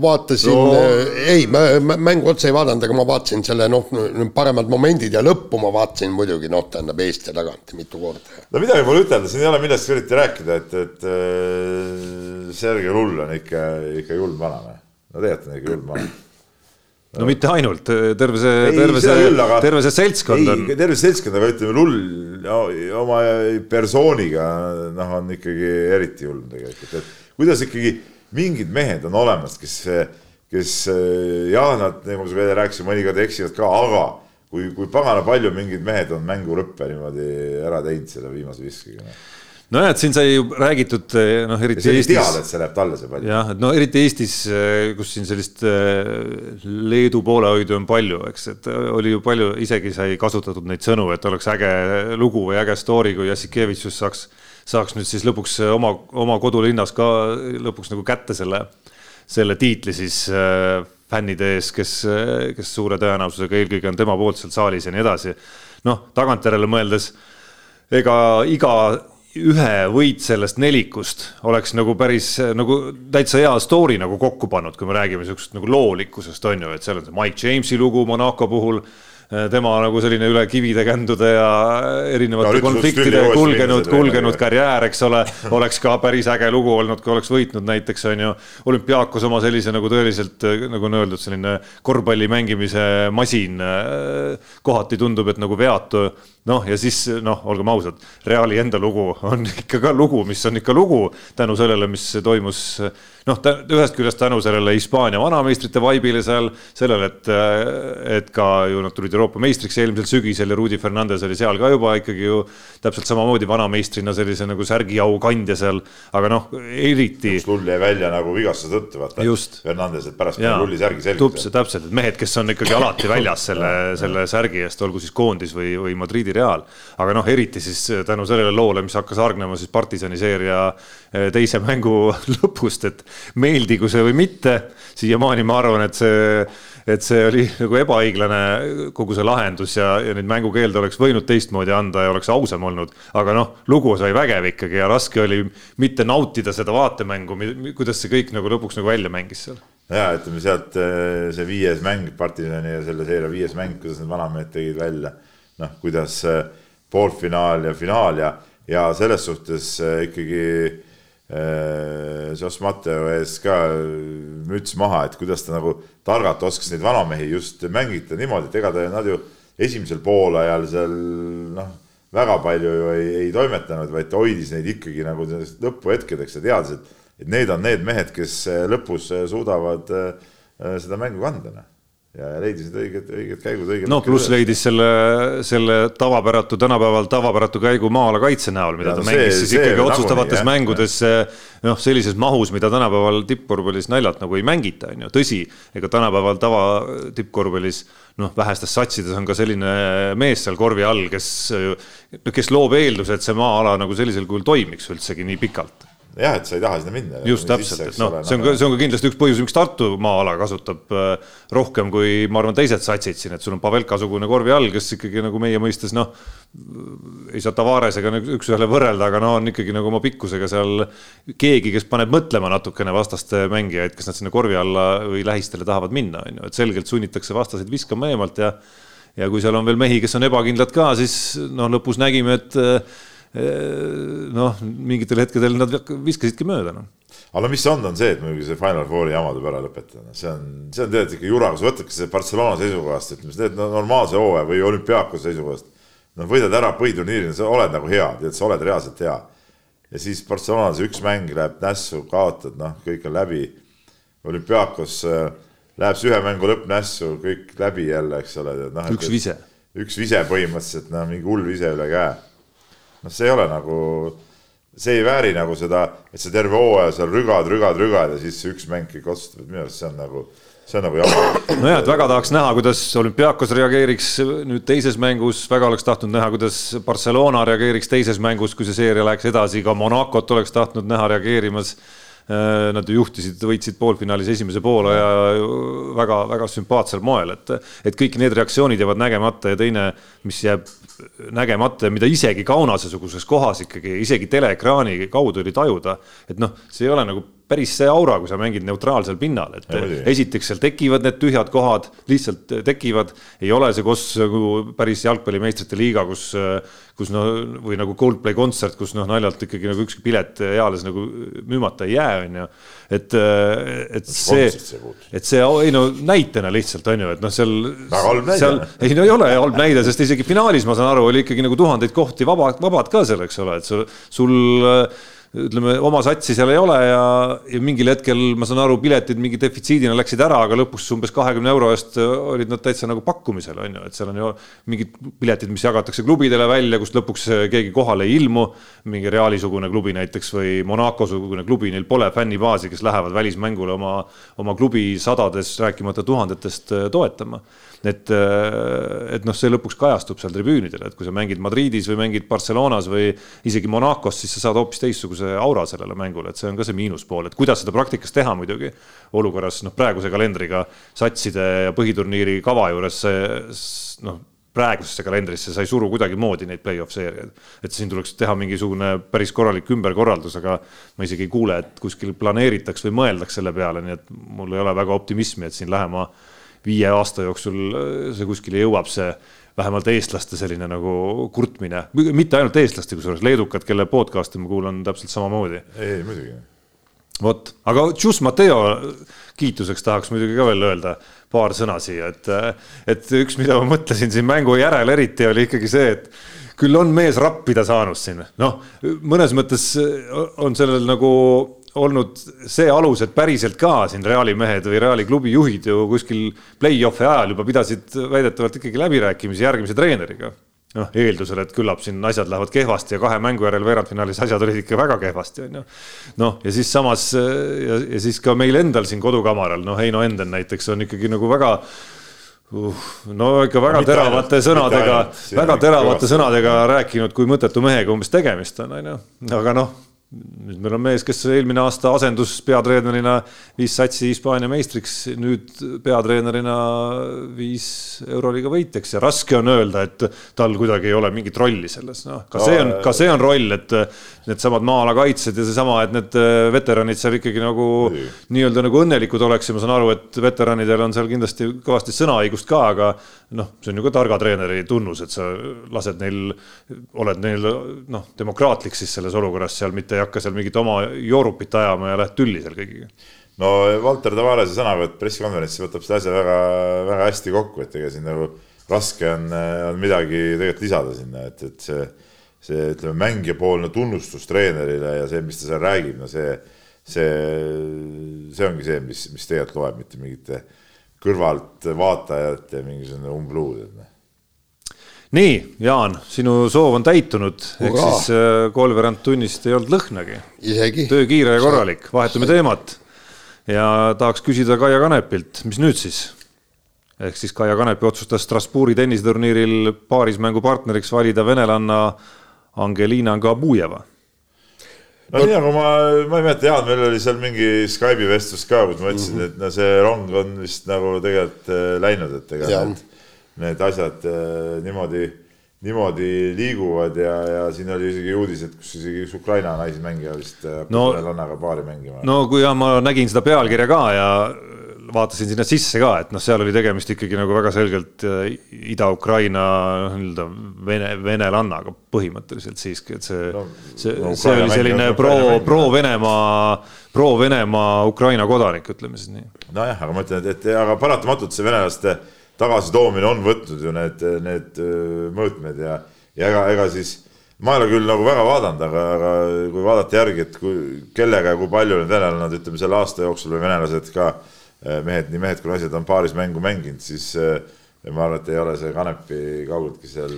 vaatasin no., ei, ma mängu otse ei vaadanud, aga ma vaatasin selle noh, paremad momendid ja lõppu ma vaatasin muidugi noh, tähendab eest ja tagant mitu korda. no midagi pole ütelda, siin ei ole millestki eriti rääkida, et, et äh, Sergei Lull on ikka, ikka julm vanamees. no tegelikult on ikka julm vanamees no mitte ainult, terve see, terve see, terve see seltskond on. terve see seltskond, aga ütleme, Lull oma persooniga noh, on ikkagi eriti julm tegelikult, et kuidas ikkagi mingid mehed on olemas, kes, kes jah, nad nagu sa veel rääkisid, mõnikord eksivad ka, aga kui, kui pagana palju mingid mehed on mängu lõppe niimoodi ära teinud selle viimase viskega no nojah, et siin sai ju räägitud, noh, eriti ja Eestis. teada, et see läheb talle see pall. jah, et no eriti Eestis, kus siin sellist äh, Leedu poolehoidu on palju, eks, et oli ju palju, isegi sai kasutatud neid sõnu, et oleks äge lugu või äge story, kui Jassikevitšus saaks saaks nüüd siis lõpuks oma, oma kodulinnas ka lõpuks nagu kätte selle, selle tiitli siis äh, fännide ees, kes, kes suure tõenäosusega eelkõige on tema poolt seal saalis ja nii edasi. noh, tagantjärele mõeldes, ega iga ühe võit sellest nelikust oleks nagu päris nagu täitsa hea story nagu kokku pannud, kui me räägime siuksest nagu loolikkusest on ju, et seal on see Mike Jamesi lugu Monaco puhul Äh, tema nagu selline üle kivide kändude ja erinevate no, konfliktide kulgenud, kulgenud karjäär, eks ole, oleks ka päris äge lugu olnud, kui oleks võitnud näiteks on ju. olümpiaakos oma sellise nagu tõeliselt, nagu on öeldud, selline korvpalli mängimise masin. Äh, kohati tundub, et nagu veatu noh, ja siis noh, olgem ausad, Reali enda lugu on ikka ka lugu, mis on ikka lugu tänu sellele, mis toimus noh, ühest küljest tänu sellele Hispaania vanameistrite vaibile seal, sellele, et, et ka ju nad tulid Euroopa meistriks eelmisel sügisel ja Rudi Fernandes oli seal ka juba ikkagi ju täpselt samamoodi vanameistrina sellise nagu särgiau kandja seal, aga noh, eriti. Lull jäi välja nagu vigastuse tõttu, vaata. Fernandes, et pärast pani Lulli särgi selga. täpselt, et mehed, kes on ikkagi alati väljas selle, selle särgi eest, olgu siis koondis või, või Madridi Real. aga noh, eriti siis tänu sellele loole, mis hakkas hargnema siis partisani seeria eh, teise mängu lõpust, et meeldigu see või mitte, siiamaani ma arvan, et see, et see oli nagu ebaõiglane kogu see lahendus ja, ja neid mängukeelde oleks võinud teistmoodi anda ja oleks ausam olnud. aga noh, lugu sai vägev ikkagi ja raske oli mitte nautida seda vaatemängu, kuidas see kõik nagu lõpuks nagu välja mängis seal ja ütleme sealt eh, see viies mäng, partisani ja selle seeria viies mäng, kuidas need vanamehed tegid välja, noh, kuidas eh, poolfinaal ja finaal ja, ja selles suhtes eh, ikkagi Äh, Joss Matteo ees ka müts maha, et kuidas ta nagu targalt oskas neid vanamehi just mängida niimoodi, et ega ta, nad ju esimesel poolajal seal noh, väga palju ju ei, ei toimetanud, vaid ta hoidis neid ikkagi nagu lõpuhetkedeks ja teadis, et, et need on need mehed, kes lõpus suudavad seda mängu kanda noh ja leidis need õiged, õiged käigud õigel no pluss leidis selle, selle tavapäratu, tänapäeval tavapäratu käigu maa-ala kaitse näol, mida ja, ta no mängis see, siis ikkagi otsustavates nagunii, mängudes noh, sellises mahus, mida tänapäeval tippkorvpallis naljalt nagu ei mängita, on ju, tõsi, ega tänapäeval tava tippkorvpallis noh, vähestes satsides on ka selline mees seal korvi all, kes, kes loob eelduse, et see maa-ala nagu sellisel kujul toimiks üldsegi nii pikalt jah, et sa ei taha sinna minna. just täpselt, et noh, see on ka, see on ka kindlasti üks põhjus, miks Tartu maa-ala kasutab äh, rohkem kui ma arvan, teised satsid siin, et sul on Pavelka-sugune korvi all, kes ikkagi nagu meie mõistes noh, ei saa Tavaresega nagu üks-ühele võrrelda, aga no on ikkagi nagu oma pikkusega seal keegi, kes paneb mõtlema natukene vastaste mängijaid, kes nad sinna korvi alla või lähistele tahavad minna, on ju, et selgelt sunnitakse vastaseid viskama eemalt ja ja kui seal on veel mehi, kes on ebakindlad ka, siis noh, lõpus nägime, et noh, mingitel hetkedel nad viskasidki mööda noh aga no mis on, on see, et muidugi see Final Fouri jama tuleb ära lõpetada, see on, see on tegelikult ikka jura, kui sa võtadki see Barcelona seisukohast, ütleme, see normaalse hooaja või olümpiaakuse seisukohast. noh, võidad ära põhiturniiri, sa oled nagu hea, tead, sa oled reaalselt hea. ja siis Barcelona see üks mäng läheb nässu, kaotad, noh, kõik on läbi. olümpiaakos äh, läheb see ühe mängu lõpp nässu, kõik läbi jälle, eks ole, tead noh. üks vise. üks vise põhimõtteliselt, noh, mingi hull vise üle käe. Noh, see ei ole nagu see ei vääri nagu seda, et sa terve hooaja seal rügad, rügad, rügad ja siis üks mäng kõik otsustab, et minu arust see on nagu, see on nagu jama. nojah, et väga tahaks näha, kuidas olümpiaakos reageeriks nüüd teises mängus, väga oleks tahtnud näha, kuidas Barcelona reageeriks teises mängus, kui see seeria läheks edasi, ka Monacot oleks tahtnud näha reageerimas. Äh, nad ju juhtisid, võitsid poolfinaalis esimese poole ja väga-väga sümpaatsel moel, et, et kõik need reaktsioonid jäävad nägemata ja teine, mis jääb nägemata ja mida isegi Kaunase-suguses kohas ikkagi isegi teleekraani kaudu oli tajuda, et noh, see ei ole nagu päris see aura, kui sa mängid neutraalsel pinnal, et ja, esiteks seal tekivad need tühjad kohad, lihtsalt tekivad, ei ole see koss nagu päris jalgpallimeistrite liiga, kus, kus no või nagu Coldplay kontsert, kus noh, naljalt ikkagi nagu ükski pilet eales nagu müümata ei jää, on ju. et, et see, et see, ei no näitena lihtsalt on ju, et noh, seal. väga halb näide. ei no ei ole halb näide, sest isegi finaalis, ma saan aru, oli ikkagi nagu tuhandeid kohti vaba, vabad ka seal, eks ole, et sul, sul ütleme, oma satsi seal ei ole ja, ja mingil hetkel ma saan aru, piletid mingi defitsiidina läksid ära, aga lõpus umbes kahekümne euro eest olid nad täitsa nagu pakkumisel, on ju, et seal on ju mingid piletid, mis jagatakse klubidele välja, kust lõpuks keegi kohale ei ilmu. mingi Reali-sugune klubi näiteks või Monaco-sugune klubi, neil pole fännibaasi, kes lähevad välismängule oma, oma klubi sadades, rääkimata tuhandetest toetama et, äh, et noh, see lõpuks kajastub seal tribüünidel, et kui sa mängid Madridis või mängid Barcelonas või isegi Monacos, siis sa saad hoopis teistsuguse aura sellele mängule, et see on ka see miinuspool, et kuidas seda praktikas teha muidugi. olukorras noh, praeguse kalendriga satside ja põhiturniiri kava juures noh praegusesse kalendrisse sa ei suru kuidagimoodi neid play-off seeriaid. et siin tuleks teha mingisugune päris korralik ümberkorraldus, aga ma isegi ei kuule, et kuskil planeeritaks või mõeldaks selle peale, nii et mul ei ole väga optimismi, et siin lähema viie aasta jooksul äh, see kuskile jõuab, see vähemalt eestlaste selline nagu kurtmine, mitte ainult eestlaste, kusjuures leedukad, kelle podcast'i ma kuulan täpselt samamoodi. ei, muidugi. vot, aga Tšus Mateo kiituseks tahaks muidugi ka veel öelda paar sõna siia, et, et üks, mida ma mõtlesin siin mängu järel eriti oli ikkagi see, et küll on mees rappida saanud siin, noh, mõnes mõttes on sellel nagu olnud see alus, et päriselt ka siin Reali mehed või Reali klubi juhid ju kuskil play-off'i ajal juba pidasid väidetavalt ikkagi läbirääkimisi järgmise treeneriga. noh, eeldusel, et küllap siin asjad lähevad kehvasti ja kahe mängu järel veerandfinaalis asjad olid ikka väga kehvasti, on ju. noh, ja siis samas ja, ja siis ka meil endal siin kodukamaral, noh, Heino Enden näiteks on ikkagi nagu väga uh, no ikka väga mitte teravate ainult, sõnadega, väga teravate sõnadega rääkinud, kui mõttetu mehega umbes tegemist on, on ju, aga noh nüüd meil on mees, kes eelmine aasta asendus peatreenerina viis satsi Hispaania meistriks, nüüd peatreenerina viis Euroliiga võitjaks. Ja raske on öelda, et tal kuidagi ei ole mingit rolli selles, noh, ka see on, ka see on roll, et needsamad maa-ala kaitsjad ja seesama, et need veteranid seal ikkagi nagu nii-öelda nagu õnnelikud oleks. Ja ma saan aru, et veteranidel on seal kindlasti kõvasti sõnaõigust ka, aga noh, see on ju ka targa treeneri tunnus, et sa lased neil, oled neil noh, demokraatlik siis selles olukorras seal, mitte ei hakka seal mingit oma joorupit ajama ja lähed tülli seal kõigiga. no Valter Tavarese sõnavõtt pressikonverentsil võtab seda asja väga, väga hästi kokku, et ega siin nagu raske on, on midagi tegelikult lisada sinna, et, et see, see ütleme, mängijapoolne tunnustus treenerile ja see, mis ta seal räägib, no see, see, see ongi see, mis, mis tegelikult loeb, mitte mingite kõrvalt vaatajate mingisugune umbluud, et noh nii, Jaan, sinu soov on täitunud, ehk siis äh, kolmveerand tunnist ei olnud lõhnagi. töö kiire ja korralik, vahetame teemat. ja tahaks küsida Kaia Kanepilt, mis nüüd siis? ehk siis Kaia Kanepi otsustas Strasbourgi tenniseturniiril paarismängu partneriks valida venelanna Angelina Gabujeva no nii nagu ma, ma ei mäleta, Jaan, meil oli seal mingi Skype'i vestlus ka, kus ma ütlesin mm, -hmm. et no see rong on vist nagu tegelikult äh, läinud, et ega need, need asjad äh, niimoodi, niimoodi liiguvad ja, ja siin oli isegi uudis, et kus isegi üks Ukraina naismängija vist äh, no, lannaga paari mängima. no kui ja ma nägin seda pealkirja ka ja vaatasin sinna sisse ka, et noh, seal oli tegemist ikkagi nagu väga selgelt äh, Ida-Ukraina noh, nii-öelda vene, venelannaga põhimõtteliselt siiski, et see no,, see no,, see oli selline pro, pro-Venemaa, pro-Venemaa Ukraina kodanik, ütleme siis nii. nojah, aga ma ütlen, et, et aga paratamatult see venelaste tagasitoomine on võtnud ju need, need mõõtmed ja, ja ega, ega siis ma ei ole küll nagu väga vaadanud, aga, aga kui vaadata järgi, et kui, kellega ja kui palju need venelased, ütleme selle aasta jooksul või venelased ka, eh, mehed, nii mehed kui naised on paaris mängu mänginud, siis ma arvan, et ei ole see Kanepi kaugeltki seal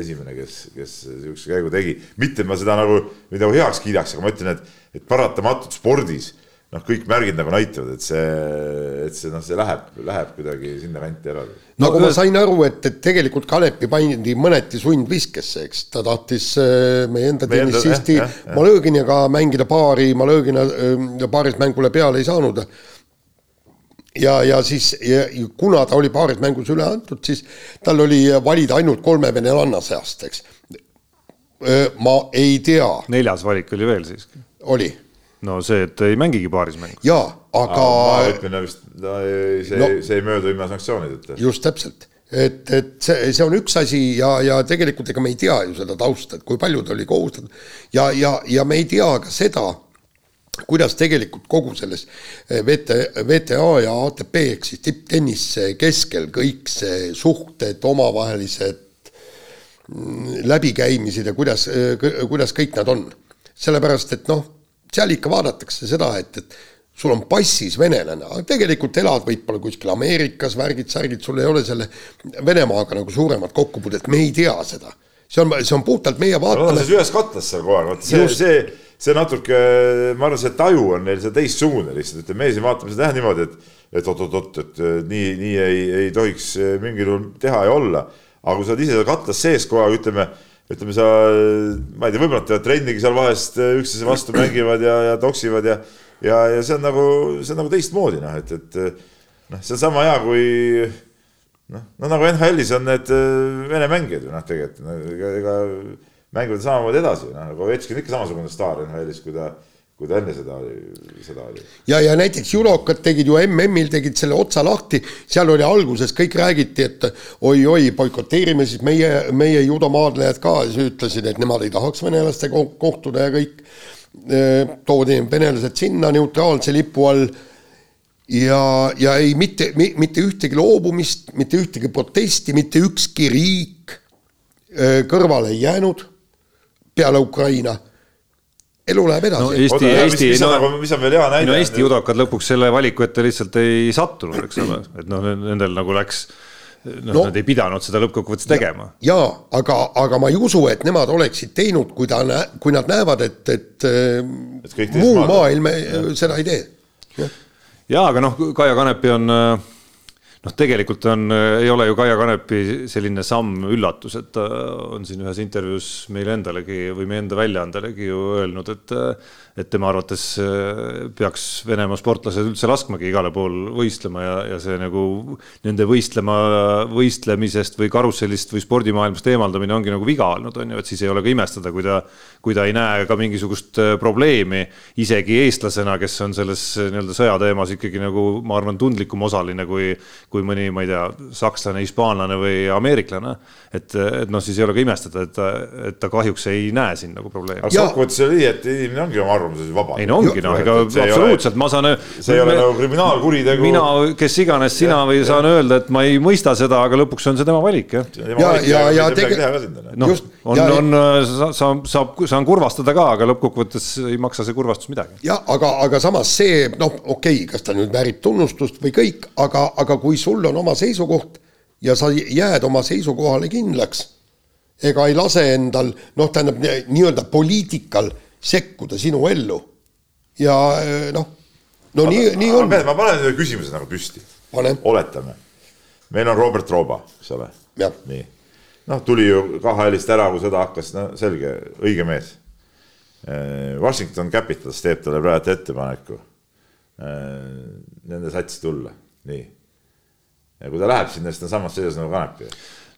esimene, kes, kes niisuguse käigu tegi. mitte ma seda nagu, nagu heaks kiidaks, aga ma ütlen, et, et paratamatult spordis noh, kõik märgid nagu näitavad, et see, et see noh, see läheb, läheb kuidagi sinna kanti ära. nagu no, ma sain aru, et, et tegelikult Kalepi pandi mõneti sundviskesse, eks ta tahtis äh, meie enda tennissisti eh, eh, Malõginiga mängida paari, Malõgina äh, paaris mängule peale ei saanud. ja, ja siis ja, kuna ta oli paaris mängus üle antud, siis tal oli valida ainult kolme venelanna seast, eks. Äh, ma ei tea. neljas valik oli veel siiski. oli no see, et ei mängigi paaris mängu. jaa, aga. võtmine vist, see no,, see ei möödu ilma sanktsioonideta. just täpselt, et, et see, see on üks asi ja, ja tegelikult ega me ei tea ju seda tausta, et kui palju ta oli kohustatud ja, ja, ja me ei tea ka seda, kuidas tegelikult kogu selles VT, VTA ja ATP ehk siis tipptennise keskel kõik see suhted, omavahelised mm, läbikäimised ja kuidas, kuidas kõik nad on. sellepärast, et noh seal ikka vaadatakse seda, et, et sul on passis venelane, aga tegelikult elad võib-olla kuskil Ameerikas, värgid-särgid, sul ei ole selle Venemaaga nagu suuremat kokkupuudet, me ei tea seda. see on, see on puhtalt meie vaatame. no ühes katlas seal kogu aeg, vot see, see, see natuke, ma arvan, see taju on neil see teistsugune lihtsalt, et meie siin vaatame seda jah niimoodi, et et oot-oot-oot, et nii, nii ei, ei tohiks mingil juhul teha ja olla. aga kui sa oled ise seal katlas sees kogu aeg, ütleme ütleme sa, ma ei tea, võib-olla nad teevad trennigi seal vahest üksteise vastu mängivad ja, ja toksivad ja, ja, ja see on nagu, see on nagu teistmoodi noh, et, et noh, see on sama hea kui noh, no nagu NHL-is on need äh, vene mängijad ju noh, tegelikult ega, ega mängivad samamoodi edasi, noh, Ovechkin ikka samasugune staar NHL-is, kui ta kui ta enne seda seda oli. ja, ja näiteks judokad tegid ju MM-il tegid selle otsa lahti, seal oli alguses kõik räägiti, et oi-oi, boikoteerime siis meie, meie judomaadlejad ka, siis ütlesid, et nemad ei tahaks venelastega kohtuda ja kõik. toodi venelased sinna neutraalse lipu all ja, ja ei mitte, mitte ühtegi loobumist, mitte ühtegi protesti, mitte ükski riik kõrvale ei jäänud peale Ukraina elu läheb edasi no,. Eesti, Eesti, mis, no, nagu, mis on veel hea näide? no Eesti judokad lõpuks selle valiku ette lihtsalt ei sattunud, eks ole, et noh, nendel nagu läks noh no,, nad ei pidanud seda lõppkokkuvõttes tegema. jaa, aga, aga ma ei usu, et nemad oleksid teinud, kui ta, kui nad näevad, et, et, et muu maailm ja. seda ei tee. jaa, aga noh, Kaia Kanepi on äh, noh, tegelikult on, ei ole ju Kaia Kanepi selline samm üllatus, et ta on siin ühes intervjuus meile endalegi või meie enda väljaandelegi ju öelnud, et et tema arvates äh, peaks Venemaa sportlased üldse laskmagi igale pool võistlema ja, ja see nagu nende võistlema, võistlemisest või karussellist või spordimaailmast eemaldamine ongi nagu viga olnud, on ju, et siis ei ole ka imestada, kui ta, kui ta ei näe ka mingisugust äh, probleemi isegi eestlasena, kes on selles äh, nii-öelda sõjateemas ikkagi nagu ma arvan, tundlikum osaline kui, kui mõni, ma ei tea, sakslane, hispaanlane või ameeriklane. et, et noh, siis ei ole ka imestada, et ta, et ta kahjuks ei näe siin nagu probleemi. aga kokkuvõttes oli, et inimene ongi oma arvamuses vaba. ei no ongi noh, ega absoluutselt ma saan. see ei ole nagu kriminaalkuritegu. mina, kes iganes sina või saan öelda, et ma ei mõista seda, aga lõpuks on see tema valik jah. ja, ja, ja tegelikult. noh, on, on, saab, saab, saan kurvastada ka, aga lõppkokkuvõttes ei maksa see kurvastus midagi. jah, aga, aga samas see noh, okei okay,, kas ta nüüd väärib tunnustust või kõik, aga, aga kui sul on oma seisukoht ja sa jääd oma seisukohale kindlaks ega ei lase endal noh, tähendab nii-öelda poliitikal sekkuda sinu ellu. ja eh, noh, no aga, nii, nii on. ma panen ühe küsimuse nagu püsti. oletame, meil on Robert Rooba, eks ole. nii, noh, tuli ju KHL-ist ära, kui sõda hakkas, no selge, õige mees. Eh, Washington Capitals teeb talle praegu ettepaneku eh, nende satsi tulla, nii. Ja kui ta läheb sinna, siis ta on samas seisus nagu Kanepi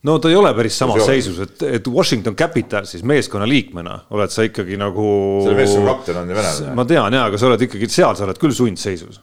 no ta ei ole päris samas seisus, et, et Washington Capitalsis meeskonna liikmena oled sa ikkagi nagu. selle meeskonna kapten on ju venelane. ma tean ja, aga sa oled ikkagi seal, sa oled küll sundseisus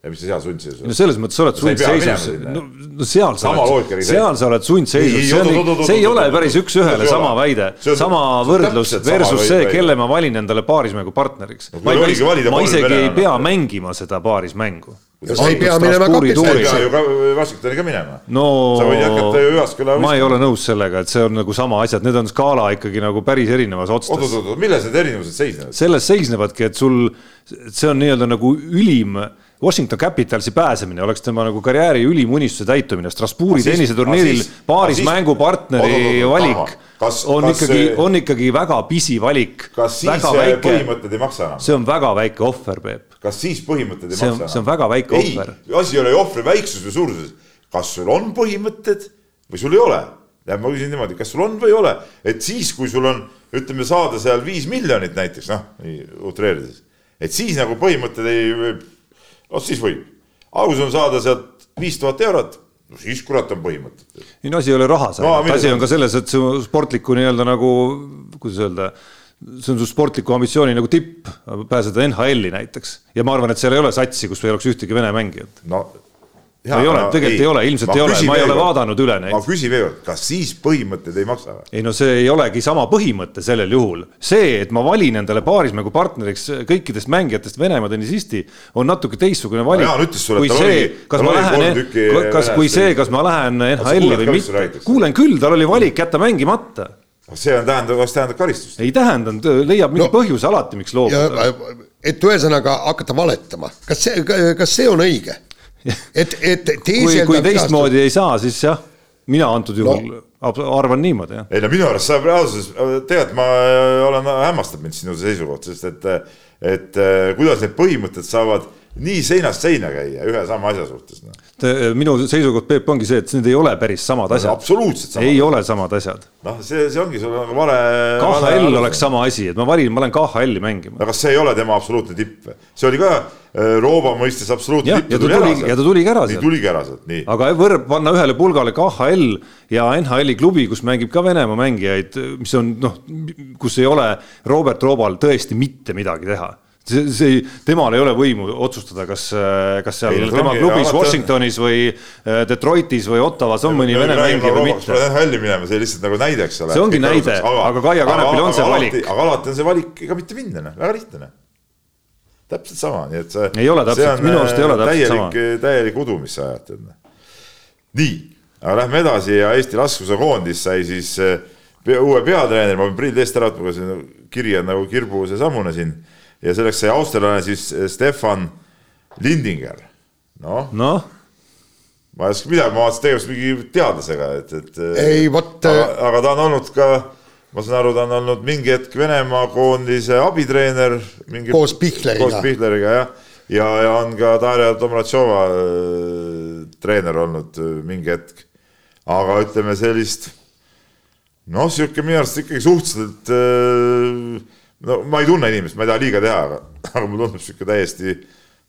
ja mis sa seal sundseisus no selles mõttes sa oled sundseisus, no, no seal sa oled, seal sa oled sundseisus, Ei, see oot, on, oot, oot, see ei oot, ole oot, päris oot. üks-ühele sama väide, sama võrdlus versus see, kelle ma valin endale paarismängu partneriks. No kui ma ei ma isegi ei pea mängima seda paarismängu. Ja sa ei pea minema sa ei pea ju ka Washingtoni ka minema no sa võid hakata ju Jyvaskyla ma ei ole nõus sellega, et see on nagu sama asjad, need on skaala ikkagi nagu päris erinevas oot, otstes. oot, oot, milles need erinevused seisnevad? selles seisnevadki, et sul, see on nii-öelda nagu ülim Washington Capitalsi pääsemine oleks tema nagu karjääri ülim unistuse täitumine, Strasbourgi tenniseturniiril paaris mängupartneri valik kas- on kas ikkagi on ikkagi väga pisivalik. kas siis väike, põhimõtted ei maksa enam? see on väga väike ohver, Peep. kas siis põhimõtted ei See on- maksa enam? see on väga väike ei ohver., asi ei ole ju ohvri väiksuses või suuruses. kas sul on põhimõtted või sul ei ole? tähendab, ma küsin niimoodi, kas sul on või ei ole, et siis, kui sul on, ütleme, saada seal viis miljonit näiteks, noh, utreerides, et siis nagu põhimõtted ei, noh siis võib. sul on saada sealt viis tuhat eurot, no siis kurat on põhimõtted. ei no asi ei ole rahas No, no,, asi on- on ka selles, et su sportliku nii-öelda nagu, kuidas öelda, see on su sportliku ambitsiooni nagu tipp, pääseda NHL-i näiteks. ja ma arvan, et seal ei ole satsi, kus ei oleks ühtegi Vene mängijat. no No ei ole, tegelikult ei ole, ilmselt ei ole, ma ei ole vaadanud üle neid. ma küsin veel kord, kas siis põhimõtted ei maksa või? ei no see ei olegi sama põhimõte sellel juhul. see, et ma valin endale paarismängu partneriks kõikidest mängijatest Venemaa tennisisti, on natuke teistsugune valik. Jaan ütles sulle, et kui tal see oli-, kas tal ma lähen tükki, kas, kui see, kas ma lähen NHL-i või mitte kuulen küll, tal oli valik jätta mängimata. see on tähendab, kas tähendab karistust? ei tähendanud, leiab mingi No. no, põhjuse alati, miks ja loobuda. et ühesõnaga hakata valetama, kas see, kas see on õige? et, et kui, teisel kui teistmoodi ei saa, siis jah, mina antud juhul no. arvan niimoodi jah. ei no minu arust saab reaalsuses, tegelikult ma olen, hämmastab mind sinu seisukoht, sest et, et eh, kuidas need põhimõtted saavad nii seinast seina käia ühe sama asja suhtes no.. minu seisukoht, Peep, ongi see, et need ei ole päris samad asjad. absoluutselt samad. ei ole samad asjad. noh, see, see ongi sul nagu vale. KHL oleks sama asi, et ma valin, ma lähen KHL-i mängima. aga see ei ole tema absoluutne tipp? see oli ka äh, Rooba mõistes absoluutne tipp. ja ta tuli- ja ta tuligi ära nii sealt. tuligi ära sealt, nii. aga võrd-, panna ühele pulgale KHL ja NHL-i klubi, kus mängib ka Venemaa mängijaid, mis on noh, kus ei ole Robert Roobal tõesti mitte midagi teha see, see, temal ei ole võimu otsustada, kas, kas seal Ei, ei, tema ongi, klubis alati- Washingtonis või äh, Detroitis või Ottawas on mõni Vene mängija või mitte. hälli minema, see lihtsalt nagu näide, eks ole. See ongi näide, aga Kaia Kanepil on see valik. aga alati on see valik ka mitte minna, noh, väga lihtne, noh. täpselt sama, nii et see. Ei ole täpselt, minu arust ei ole täpselt sama. täielik, udu, mis sa ajad, tead. noh. nii, aga lähme edasi ja Eesti laskusukoondis sai siis uue peatreeneri, ma pean prillid eest ära võtma, see kiri on nagu kirbu seesamune siin ja selleks sai austerlane siis eh, Stefan Lindinger, noh noh, ma ei oska midagi, ma vaatasin tegemist mingi teadlasega, et, et. Ei, vot- aga, aga ta on olnud ka, ma saan aru, ta on olnud mingi hetk Venemaa koondise abitreener. Koos Pihleriga. koos Pihleriga jah, ja, ja on ka Darja Domratšova treener olnud mingi hetk. aga ütleme sellist, noh, sihuke minu arust ikkagi suhteliselt äh, no ma ei tunne inimest, ma ei taha liiga teha, aga, aga mulle tundub sihuke täiesti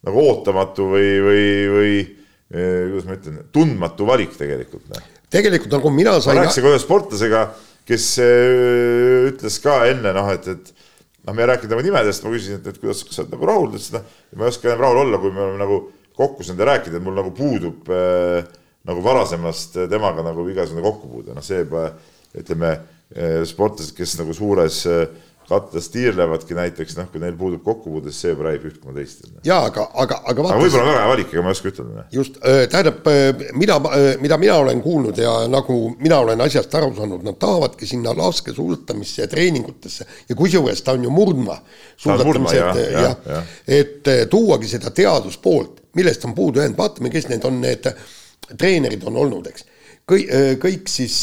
nagu ootamatu või, või, või eh, kuidas ma ütlen, tundmatu valik tegelikult. noh. tegelikult nagu mina ma sain, rääkisin ka ühe sportlasega, kes eh, ütles ka enne noh, et, et noh, me ei rääkinud tema nimedest, ma küsisin, et, et kuidas, sa oled nagu rahul, ta ütles, et noh, ma ei oska enam rahul olla, kui me oleme nagu kokku saanud ja rääkinud, et mul nagu puudub äh, nagu varasemast temaga nagu igasugune kokkupuude, noh, see juba ütleme, sportlased, kes nagu suures äh, kattes tiirlevadki näiteks noh, kui neil puudub kokkupuude, siis see räägib üht koma teist. jaa, aga, aga, aga aga vaata, võib-olla on väga hea valik, ega ma ei oska ütelda. just, tähendab, mida, mida mina olen kuulnud ja nagu mina olen asjast aru saanud, nad tahavadki sinna laskesuusatamisse ja treeningutesse ja kusjuures ta on ju murdmaa, suusatamise, et jah, jah jah., et tuuagi seda teaduspoolt, millest on puudu jäänud, vaatame, kes need on need treenerid on olnud, eks. kõik, kõik siis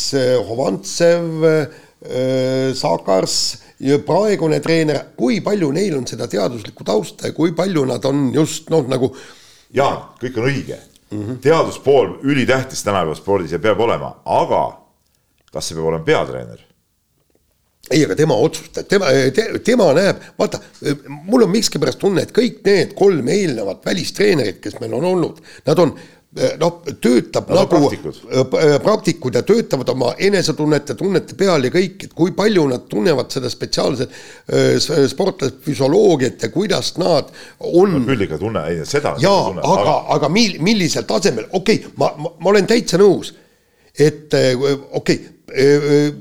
Hovantsev, Sakars ja praegune treener, kui palju neil on seda teaduslikku tausta ja kui palju nad on just noh, nagu Jaan, kõik on õige mm. -hmm. teaduspool ülitähtis tänapäeva spordis ja peab olema, aga kas see peab olema peatreener? ei, aga tema otsustab, tema te,, tema näeb, vaata, mul on miskipärast tunne, et kõik need kolm eelnevat välistreenerit, kes meil on olnud, nad on noh, töötab on nagu praktikud. äh, praktikud ja töötavad oma enesetunnete, tunnete peal ja kõik, et kui palju nad tunnevad seda spetsiaalset äh, s- sportlaste füsioloogiat ja kuidas nad on küll ikka tunne, ei seda. jaa, aga, aga mil-, millisel tasemel, okei okay,, ma, ma, ma olen täitsa nõus, et äh, okei okay,,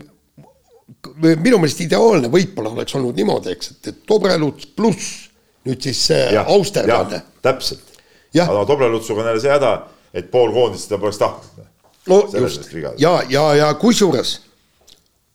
minu meelest ideaalne võib-olla oleks olnud niimoodi, eks, et, et Dobreluts pluss nüüd siis see Austermann. täpselt. Aga Dobrelutsuga on jälle see häda, et pool koondist seda poleks tahtnud. no Selles just ja, ja, ja kusjuures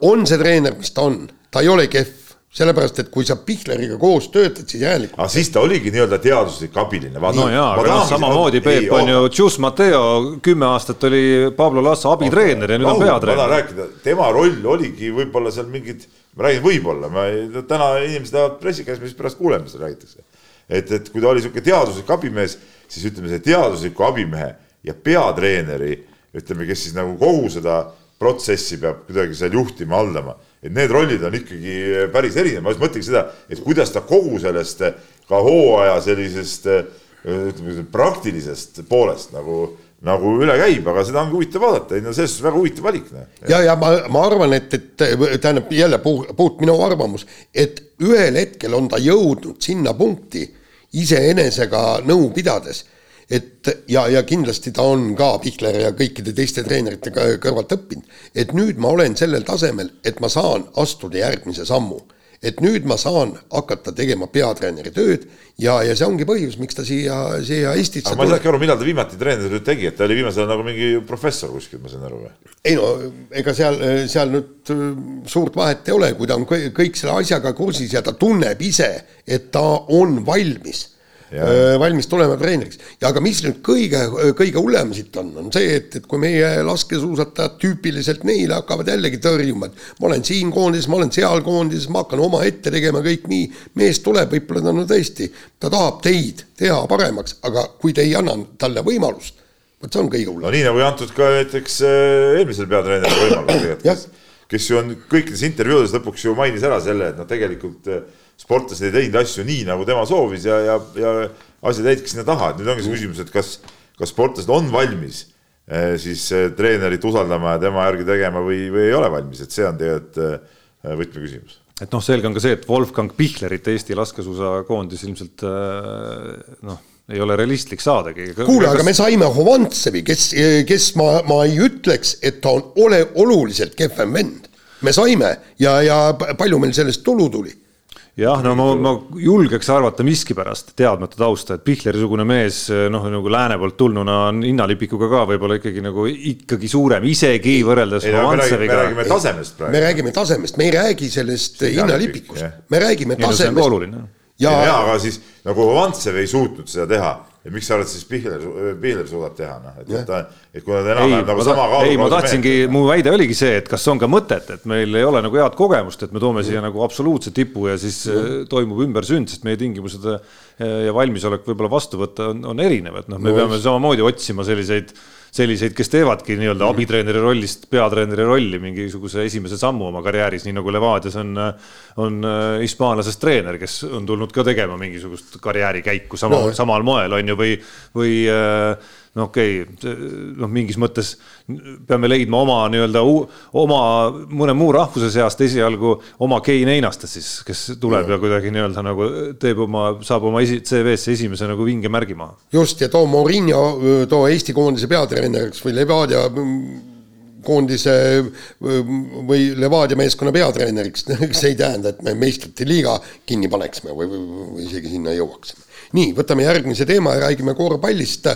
on see treener, mis ta on, ta ei ole kehv, sellepärast et kui sa Pihleriga koos töötad, siis järelikult aga siis ta oligi nii-öelda teaduslik abiline. no jaa, aga noh, samamoodi Peep on ju, Tšus Mateo kümme aastat oli Pablo Lassa abitreener ja nüüd on ma tahan peatreener. rääkida, tema roll oligi võib-olla seal mingid, ma räägin võib-olla, ma ei, täna inimesed lähevad pressikäes, mis pärast kuuleme, mida räägitakse. et, et kui ta oli niisugune teaduslik abimees, siis ütleme, see teadusliku abimehe ja peatreeneri, ütleme, kes siis nagu kogu seda protsessi peab kuidagi seal juhtima, haldama, et need rollid on ikkagi päris erinevad, ma just mõtlengi seda, et kuidas ta kogu sellest ka hooaja sellisest ütleme, praktilisest poolest nagu nagu üle käib, aga seda ongi huvitav vaadata, ei no selles suhtes väga huvitav valik. noh. ja, ja ma, ma arvan, et, et tähendab jälle puht, puht minu arvamus, et ühel hetkel on ta jõudnud sinna punkti iseenesega nõu pidades, et ja, ja kindlasti ta on ka Pihler ja kõikide teiste treenerite kõ- kõrvalt õppinud, et nüüd ma olen sellel tasemel, et ma saan astuda järgmise sammu. Et nüüd ma saan hakata tegema peatreeneri tööd ja, ja see ongi põhjus, miks ta siia, siia Eestisse aga ma ei saanudki aru, millal ta viimati treeneritööd tegi, et ta oli viimasel ajal nagu mingi professor kuskil, ma sain aru või? ei no ega seal, seal nüüd äh, suurt vahet ei ole, kui ta on kõik, selle asjaga kursis ja ta tunneb ise, et ta on valmis. Valmis tulema treeneriks. ja aga mis nüüd kõige, kõige hullem siit on, on see, et, et kui meie laskesuusatajad tüüpiliselt neile hakkavad jällegi tõrjuma, et ma olen siin koondises, ma olen seal koondises, ma hakkan omaette tegema kõik nii, mees tuleb, võib-olla ta no tõesti, ta tahab teid teha paremaks, aga kui te ei anna talle võimalust, vot see on kõige hullem. No nii nagu ei antud ka näiteks äh, eelmisel peatreeneril võimalust tegelikult, kes, kes ju on kõikides intervjuudes lõpuks ju mainis ära selle, et noh, tegelikult äh, sportlased ei teinud asju nii, nagu tema soovis ja, ja, ja asjad jäidki sinna taha, et nüüd ongi see küsimus, et kas, kas sportlased on valmis äh, siis äh, treenerit usaldama ja tema järgi tegema või, või ei ole valmis, et see on tegelikult äh, võtmeküsimus et noh, selge on ka see, et Wolfgang Pichlerit Eesti laskesuusakoondis ilmselt noh, ei ole realistlik saadagi. kuule, aga me saime Hovantsevi, kes, kes ma, ma ei ütleks, et ta on ole oluliselt kehvem vend. me saime ja, ja palju meil sellest tulu tuli. jah, no ma, ma julgeks arvata miskipärast, teadmata tausta, et Pichleri-sugune mees noh, nagu lääne poolt tulnuna on hinnalipikuga ka võib-olla ikkagi nagu ikkagi suurem, isegi võrreldes ei no me räägime, me tasemest me praegu. räägime tasemest, me ei räägi sellest hinnalipikust. me räägime tasemest. ja jaa, aga siis nagu Hovantsev ei suutnud seda teha, et miks sa arvad siis Pihler, Pihler suudab teha, noh, et, et ta, et kui nad ei, enam-vähem nagu sama ma, ei, ma kaalu tahtsingi, mu väide oligi see, et kas on ka mõtet, et meil ei ole nagu head kogemust, et me toome siia nagu absoluutse tipu ja siis mm. toimub ümbersünd, sest meie tingimused äh, ja valmisolek võib-olla vastu võtta on, on erinev, et noh, me no, peame samamoodi otsima selliseid selliseid, kes teevadki nii-öelda abitreeneri rollist peatreeneri rolli mingisuguse esimese sammu oma karjääris, nii nagu Levadias on, on äh, hispaanlasest treener, kes on tulnud ka tegema mingisugust karjäärikäiku sama No. no., samal moel on ju, või, või äh, no okei okay,, noh, mingis mõttes peame leidma oma nii-öelda oma mõne muu rahvuse seast esialgu oma Kei Neinastas siis, kes tuleb ja, ja kuidagi nii-öelda nagu teeb oma, saab oma esi, CV-sse esimese nagu vinge märgi maha. just ja too Mourinho, too Eesti koondise peatreeneriks või Levadia mm, koondise mm, või Levadia meeskonna peatreeneriks, see ei tähenda, et me meistrite liiga kinni paneksime või, või, või isegi sinna jõuaksime. nii, võtame järgmise teema ja räägime korvpallist.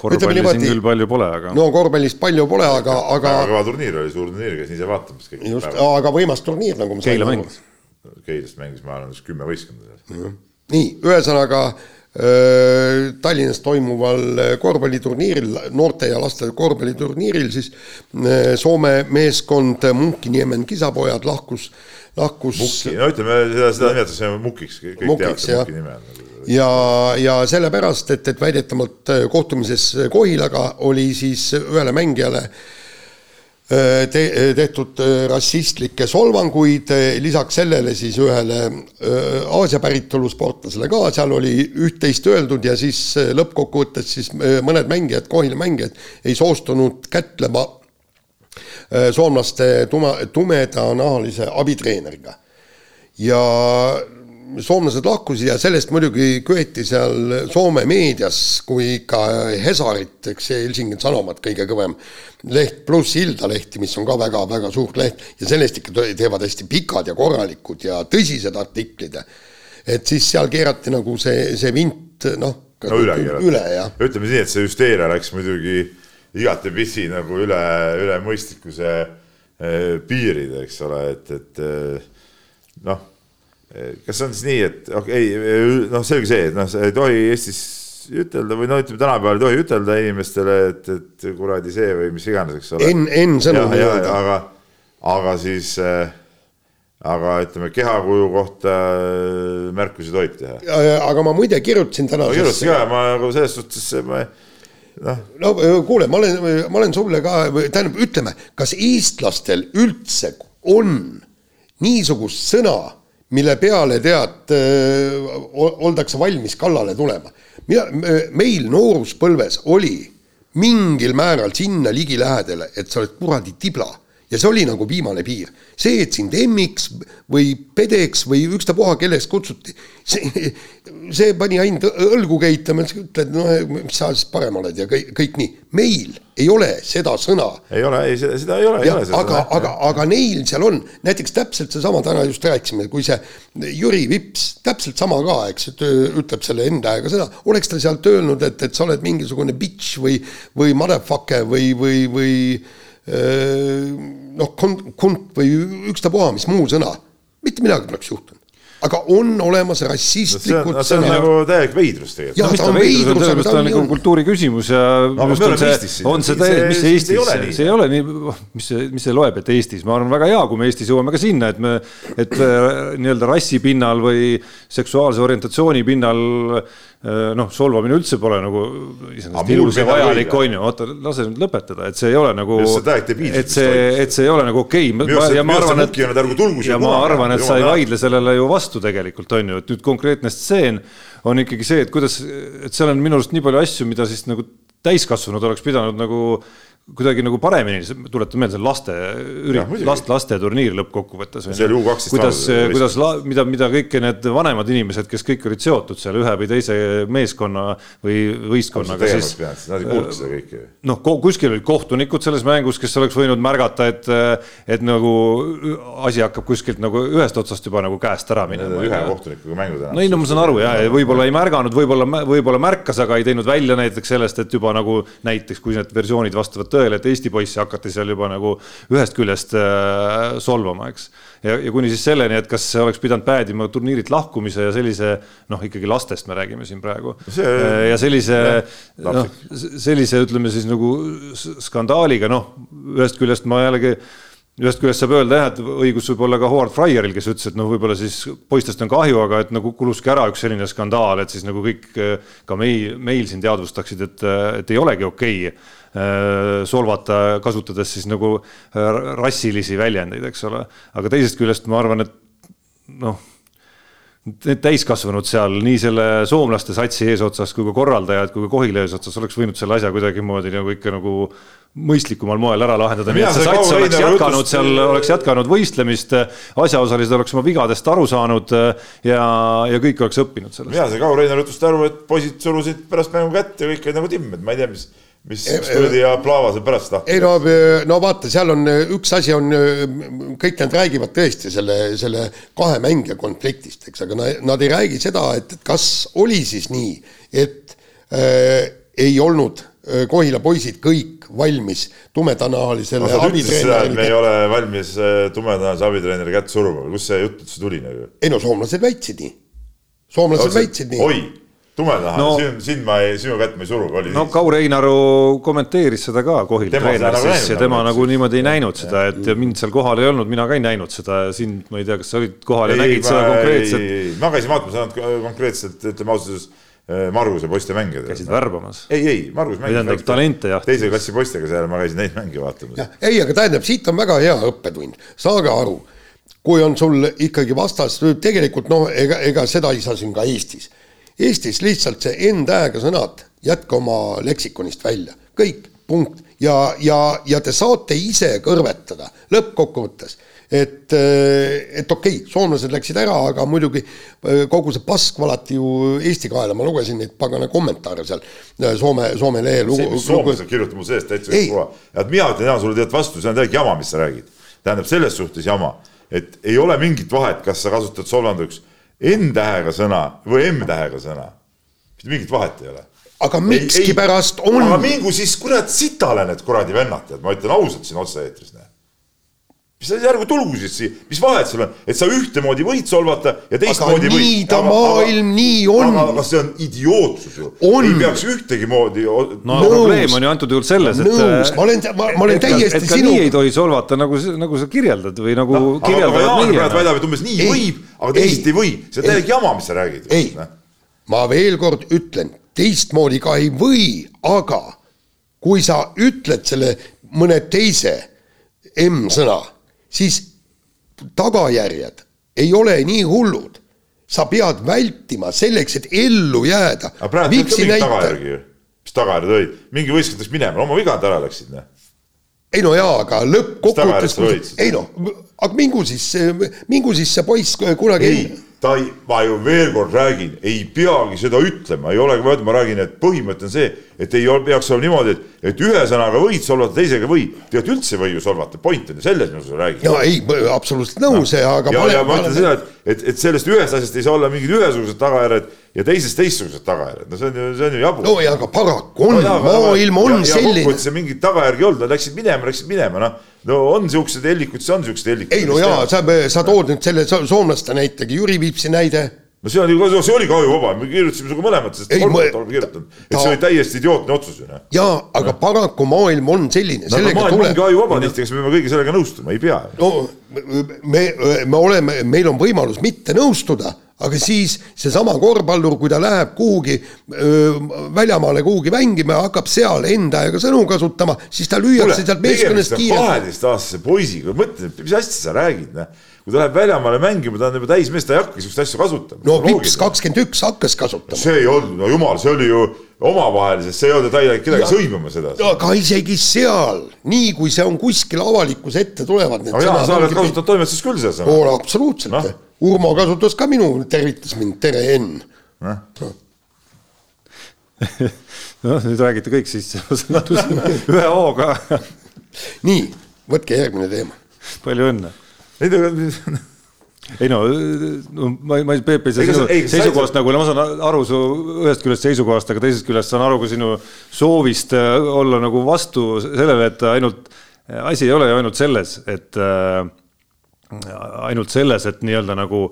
Korvpalli siin küll palju pole, aga no. korvpallist palju pole, aga, aga kõva turniir oli, suur turniir, käisin ise vaatamas just, aga võimas turniir, nagu ma Keila sain aru. mängis. Keilast mängis, ma arvan, kümme võistkonda seal. nii, ühesõnaga öö, Tallinnas toimuval äh, korvpalliturniiril, noorte ja laste korvpalliturniiril siis Soome meeskond Munkiniemen kisapojad lahkus, lahkus no ütleme seda, seda nimetatakse Mukiks, kõik Mukiks, teavad Muki nime on. ja, ja sellepärast, et, et väidetavalt öö, kohtumises Kohilaga oli siis ühele mängijale te, tehtud rassistlikke solvanguid, lisaks sellele siis ühele Aasia päritolu sportlasele ka, seal oli üht-teist öeldud ja siis lõppkokkuvõttes siis mõned mängijad, Kohila mängijad ei soostunud kätlema soomlaste tume, tumedanahalise abitreeneriga. ja soomlased lahkusid ja sellest muidugi köeti seal Soome meedias kui ikka Hesarit, eks see Helsingin Sanomat kõige kõvem leht, pluss Iltalehti, mis on ka väga-väga suur leht ja sellest ikka teevad hästi pikad ja korralikud ja tõsised artiklid. et siis seal keerati nagu see, see vint noh. no üle keerati. ütleme nii, et see hüsteeria läks muidugi igatepidi nagu üle, üle mõistlikkuse eh, piiride, eks ole, et, et eh, noh kas on siis nii, et okei okay,, noh, selge see, et noh, sa ei tohi Eestis ütelda või no ütleme, tänapäeval ei tohi ütelda inimestele, et, et kuradi see või mis iganes, eks ole. N, N sõnum ei öelda. aga, aga siis äh,, aga ütleme, kehakuju kohta märkusi tohib teha. aga ma muide kirjutasin täna. ma kirjutasin ka, ma nagu selles suhtes, ma noh. no kuule, ma olen, ma olen sulle ka, tähendab, ütleme, kas eestlastel üldse on niisugust sõna mille peale tead, oldakse valmis kallale tulema. mina, meil nooruspõlves oli mingil määral sinna ligilähedale, et sa oled kuradi tibla ja see oli nagu viimane piir. see, et sind emmiks või pedeks või ükstapuha kelleks kutsuti, see, see pani ainult õlgu keitama, et ütled, no mis sa siis parem oled ja kõik, kõik nii. meil ei ole seda sõna. ei ole, ei seda, seda ei ole. aga, aga, aga neil seal on, näiteks täpselt seesama, täna just rääkisime, kui see Jüri Vips, täpselt sama ka, eks, ütleb selle enda aega sõna, oleks ta sealt öelnud, et, et sa oled mingisugune bitch või, või motherfucker või, või, või noh, kunt või ükstapuha, mis muu sõna, mitte midagi poleks juhtunud. Aga on olemas rassistlikud no, see on, see on nagu täielik veidrus tegelikult. jah, ta on veidrus, sellepärast ta on nagu kultuuri küsimus ja no, aga oleme Eestis. on see täiesti, mis see Eestis, see ei ole nii, mis see, mis see loeb, et Eestis, ma arvan, väga hea, kui me Eestis jõuame ka sinna, et me, et äh, nii-öelda rassi pinnal või seksuaalse orientatsiooni pinnal Äh, noh, solvamine üldse pole nagu iseenesest ilus ja vajalik, on ju, oota, lase nüüd lõpetada, et see ei ole nagu, et see, et see ei ole nagu okei. Okay.. ja ma arvan, et, ja ma arvan, et sa ei vaidle sellele ju vastu tegelikult, on ju, et nüüd konkreetne stseen on ikkagi see, et kuidas, et seal on minu arust nii palju asju, mida siis nagu täiskasvanud oleks pidanud nagu kuidagi nagu paremini, tuletan meelde, see laste üritus, last, lasteturniir lõppkokkuvõttes. see oli U kaksteist. kuidas, kuidas, mida, mida kõiki need vanemad inimesed, kes kõik olid seotud seal ühe või teise meeskonna või võistkonnaga, siis. Nad ei kuulnud seda kõike. noh, kuskil olid kohtunikud selles mängus, kes oleks võinud märgata, et, et nagu asi hakkab kuskilt nagu ühest otsast juba nagu käest ära minema. ühe kohtunikuga mängud enam. no ei, no ma saan aru ja, ja võib-olla ei märganud, võib-olla, võib-olla märkas, aga ei teinud välja näiteks sellest, et juba nagu näiteks, kui need versioonid vastavad tõele tõele, et Eesti poissi hakati seal juba nagu ühest küljest äh, solvama, eks. ja, ja kuni siis selleni, et kas see oleks pidanud päädima turniirilt lahkumise ja sellise noh, ikkagi lastest me räägime siin praegu. Äh, ja sellise noh, sellise ütleme siis nagu skandaaliga, noh, ühest küljest ma jällegi ühest küljest saab öelda jah, et õigus võib olla ka Howard Fryeril, kes ütles, et noh, võib-olla siis poistest on kahju, aga et nagu kuluski ära üks selline skandaal, et siis nagu kõik ka meil, meil siin teadvustaksid, et, et ei olegi okei okay Äh, solvata, kasutades siis nagu äh, rassilisi väljendeid, eks ole. aga teisest küljest ma arvan, et noh, need täiskasvanud seal nii selle soomlaste satsi eesotsas kui ka korraldajad kui ka Kohila eesotsas oleks võinud selle asja kuidagimoodi nagu ikka nagu mõistlikumal moel ära lahendada, nii et see sats oleks jätkanud seal, oleks jätkanud võistlemist, asjaosalised oleks oma vigadest aru saanud ja, ja kõik oleks õppinud sellest. mina sain Kaur Reinar jutust aru, et poisid surusid pärast mängu kätt ja kõik olid nagu timm, et ma ei tea, mis mis kuradi ja Plaava seal pärast tahtis? ei no, no vaata, seal on üks asi on, kõik nad räägivad tõesti selle, selle kahe mängija konfliktist, eks, aga nad, nad ei räägi seda, et kas oli siis nii, et äh, ei olnud äh, Kohila poisid kõik valmis tumedanahalisele no, abitreenerile. me ei ole valmis äh, tumedanahalise abitreeneri kätt suruma kust see jutt üldse tuli nagu? ei no soomlased väitsid nii. soomlased no, väitsid nii. oi tumedaha no,, sind, sind ma ei, sinu kätt ma ei suru, oli no Kaur Einaru kommenteeris seda ka Kohil treener siis ja tema nagu niimoodi ei näinud seda, et ja mind seal kohal ei olnud, mina ka ei näinud seda ja sind, ma ei tea, kas sa olid kohal ja ei, nägid ma, seda konkreetselt? ma käisin vaatamas ainult konkreetselt, ütleme ausalt öeldes Marguse poiste mänge. käisid värbamas? ei, ei, Margus mängis. tähendab talente jah. teise klassi poistega seal, ma käisin neid mänge vaatamas. ei, aga tähendab, siit on väga hea õppetund, saage aru, kui on sul ikkagi vastas, tegelikult noh, ega, ega seda ei saa siin ka Eestis. Eestis lihtsalt see N-tähega sõnad jätke oma leksikonist välja, kõik, punkt. ja, ja, ja te saate ise kõrvetada lõppkokkuvõttes et, eh, et okei okay,, soomlased läksid ära, aga muidugi eh, kogu see pask valati ju Eesti kaela, ma lugesin neid pagana kommentaare seal eh, Soome, Soome lehel. see, mis soomlased kirjutavad mu seest täitsa kõik puha. et mina ütlen jaa sulle tead vastu, see on täielik jama, mis sa räägid. tähendab selles suhtes jama, et ei ole mingit vahet, kas sa kasutad solvanguks N-tähega sõna või M-tähega sõna. mitte mingit vahet ei ole aga mikskipärast on. aga mingu siis kurat sitale need kuradi vennad, tead, ma ütlen ausalt siin otse-eetris, näe mis sa ärgu tulgu siis siia, mis vahet sul on, et sa ühtemoodi võid solvata ja teistmoodi võid. nii ta aga, maailm, nii on. aga see on idiootsus ju. ei peaks ühtegi moodi. no nõus, probleem on ju antud juhul selles, et. nõus, ma olen, ma, ma olen täiesti et, sinu. nii ei tohi solvata, nagu, nagu sa kirjeldad või nagu no, kirjeldavad meie. praegu väidab, et umbes nii ei, võib, aga teisiti ei või, see on täielik jama, mis sa räägid. ei, ma veel kord ütlen, teistmoodi ka ei või, aga kui sa ütled selle mõne teise M-sõna siis tagajärjed ei ole nii hullud. sa pead vältima selleks, et ellu jääda. aga praegu ei ole mingit tagajärgi ju. mis tagajärjed olid? mingi võistkond läks minema, oma viga nad ära läksid, noh ei no jaa, aga lõppkokkuvõttes, ei noh, aga mingu siis, mingu siis see poiss kunagi ei ta ei, ma ju veel kord räägin, ei peagi seda ütlema, ei olegi mõeldud, ma räägin, et põhimõte on see, et ei ole, peaks olema niimoodi, et, et ühe sõnaga võid solvata, teisega ei või. tegelikult üldse ei või ju solvata, point on ju selles, ma sulle räägin. no ei, absoluutselt nõus no., aga. ja, ja ma ütlen seda, et, et, et sellest ühest asjast ei saa olla mingid ühesugused tagajärjed ja teisest teistsugused tagajärjed, no see on ju, see on ju jabur. no ja aga paraku on no,, maailm on ja, selline. kokkuvõttes mingit tagajärgi ei olnud, nad läksid minema, läksid minema, noh no on siuksed hellikud, siis on siuksed hellikud. ei no jaa, sa, sa tood nüüd selle soomlaste näitega, Jüri Viipsi näide. no see oli, see oli ka ju vaba, me kirjutasime sinuga mõlemad, sest kolmandat oleme kirjutanud, et see oli täiesti idiootne otsus ju noh. jaa, aga no. paraku maailm on selline. no maailm tule... ongi ajuvaba tihti, kas me peame kõige sellega nõustuma, ei pea. no me, me oleme, meil on võimalus mitte nõustuda aga siis seesama korvpallur, kui ta läheb kuhugi öö, väljamaale kuhugi mängima ja hakkab seal enda aega sõnu kasutama, siis ta lüüakse sealt meeskonnast kiirelt. kaheteistaastase poisiga, mõtle, mis asja sa räägid, noh. Kui ta läheb väljamaale mängima, ta on juba täismees, ta ei hakka siukseid asju kasutama. no Vips kakskümmend üks hakkas kasutama. see ei olnud, no jumal, see oli ju omavahelises, see ei olnud, ta ei läinud kedagi sõimama seda. aga isegi seal, nii kui see on kuskil avalikkuse ette tulevad. aga jaa, sa oled kasutanud toimetuses küll seda sõna. absoluutselt no Urmo kasutas ka minu, tervitas mind, tere Enn no.. noh, nüüd räägite kõik siis ühe hooga nii, võtke järgmine teema. palju õnne. Ei no, no ma, ma Peep ei saa sinu seisukohast nagu, ma saan aru su ühest küljest seisukohast, aga teisest küljest saan aru ka sinu soovist äh, olla nagu vastu sellele, et ainult, asi ei ole ju ainult selles, et äh, ainult selles, et nii-öelda nagu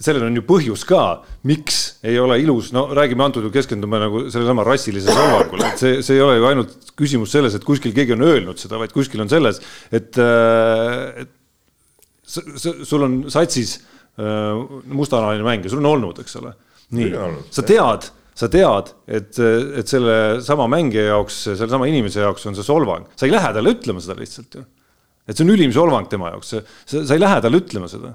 sellel on ju põhjus ka, miks ei ole ilus, no räägime antud juhul keskendume nagu sellesama rassilise solvangule, et see, see ei ole ju ainult küsimus selles, et kuskil keegi on öelnud seda, vaid kuskil on selles, et, äh, et sul on satsis äh, mustanahaline mängija, sul on olnud, eks ole. nii, sa tead, sa tead, et, et selle sama mängija jaoks, selle sama inimese jaoks on see solvang, sa ei lähe talle ütlema seda lihtsalt ju. Et see on ülim solvang tema jaoks, sa, sa ei lähe talle ütlema seda.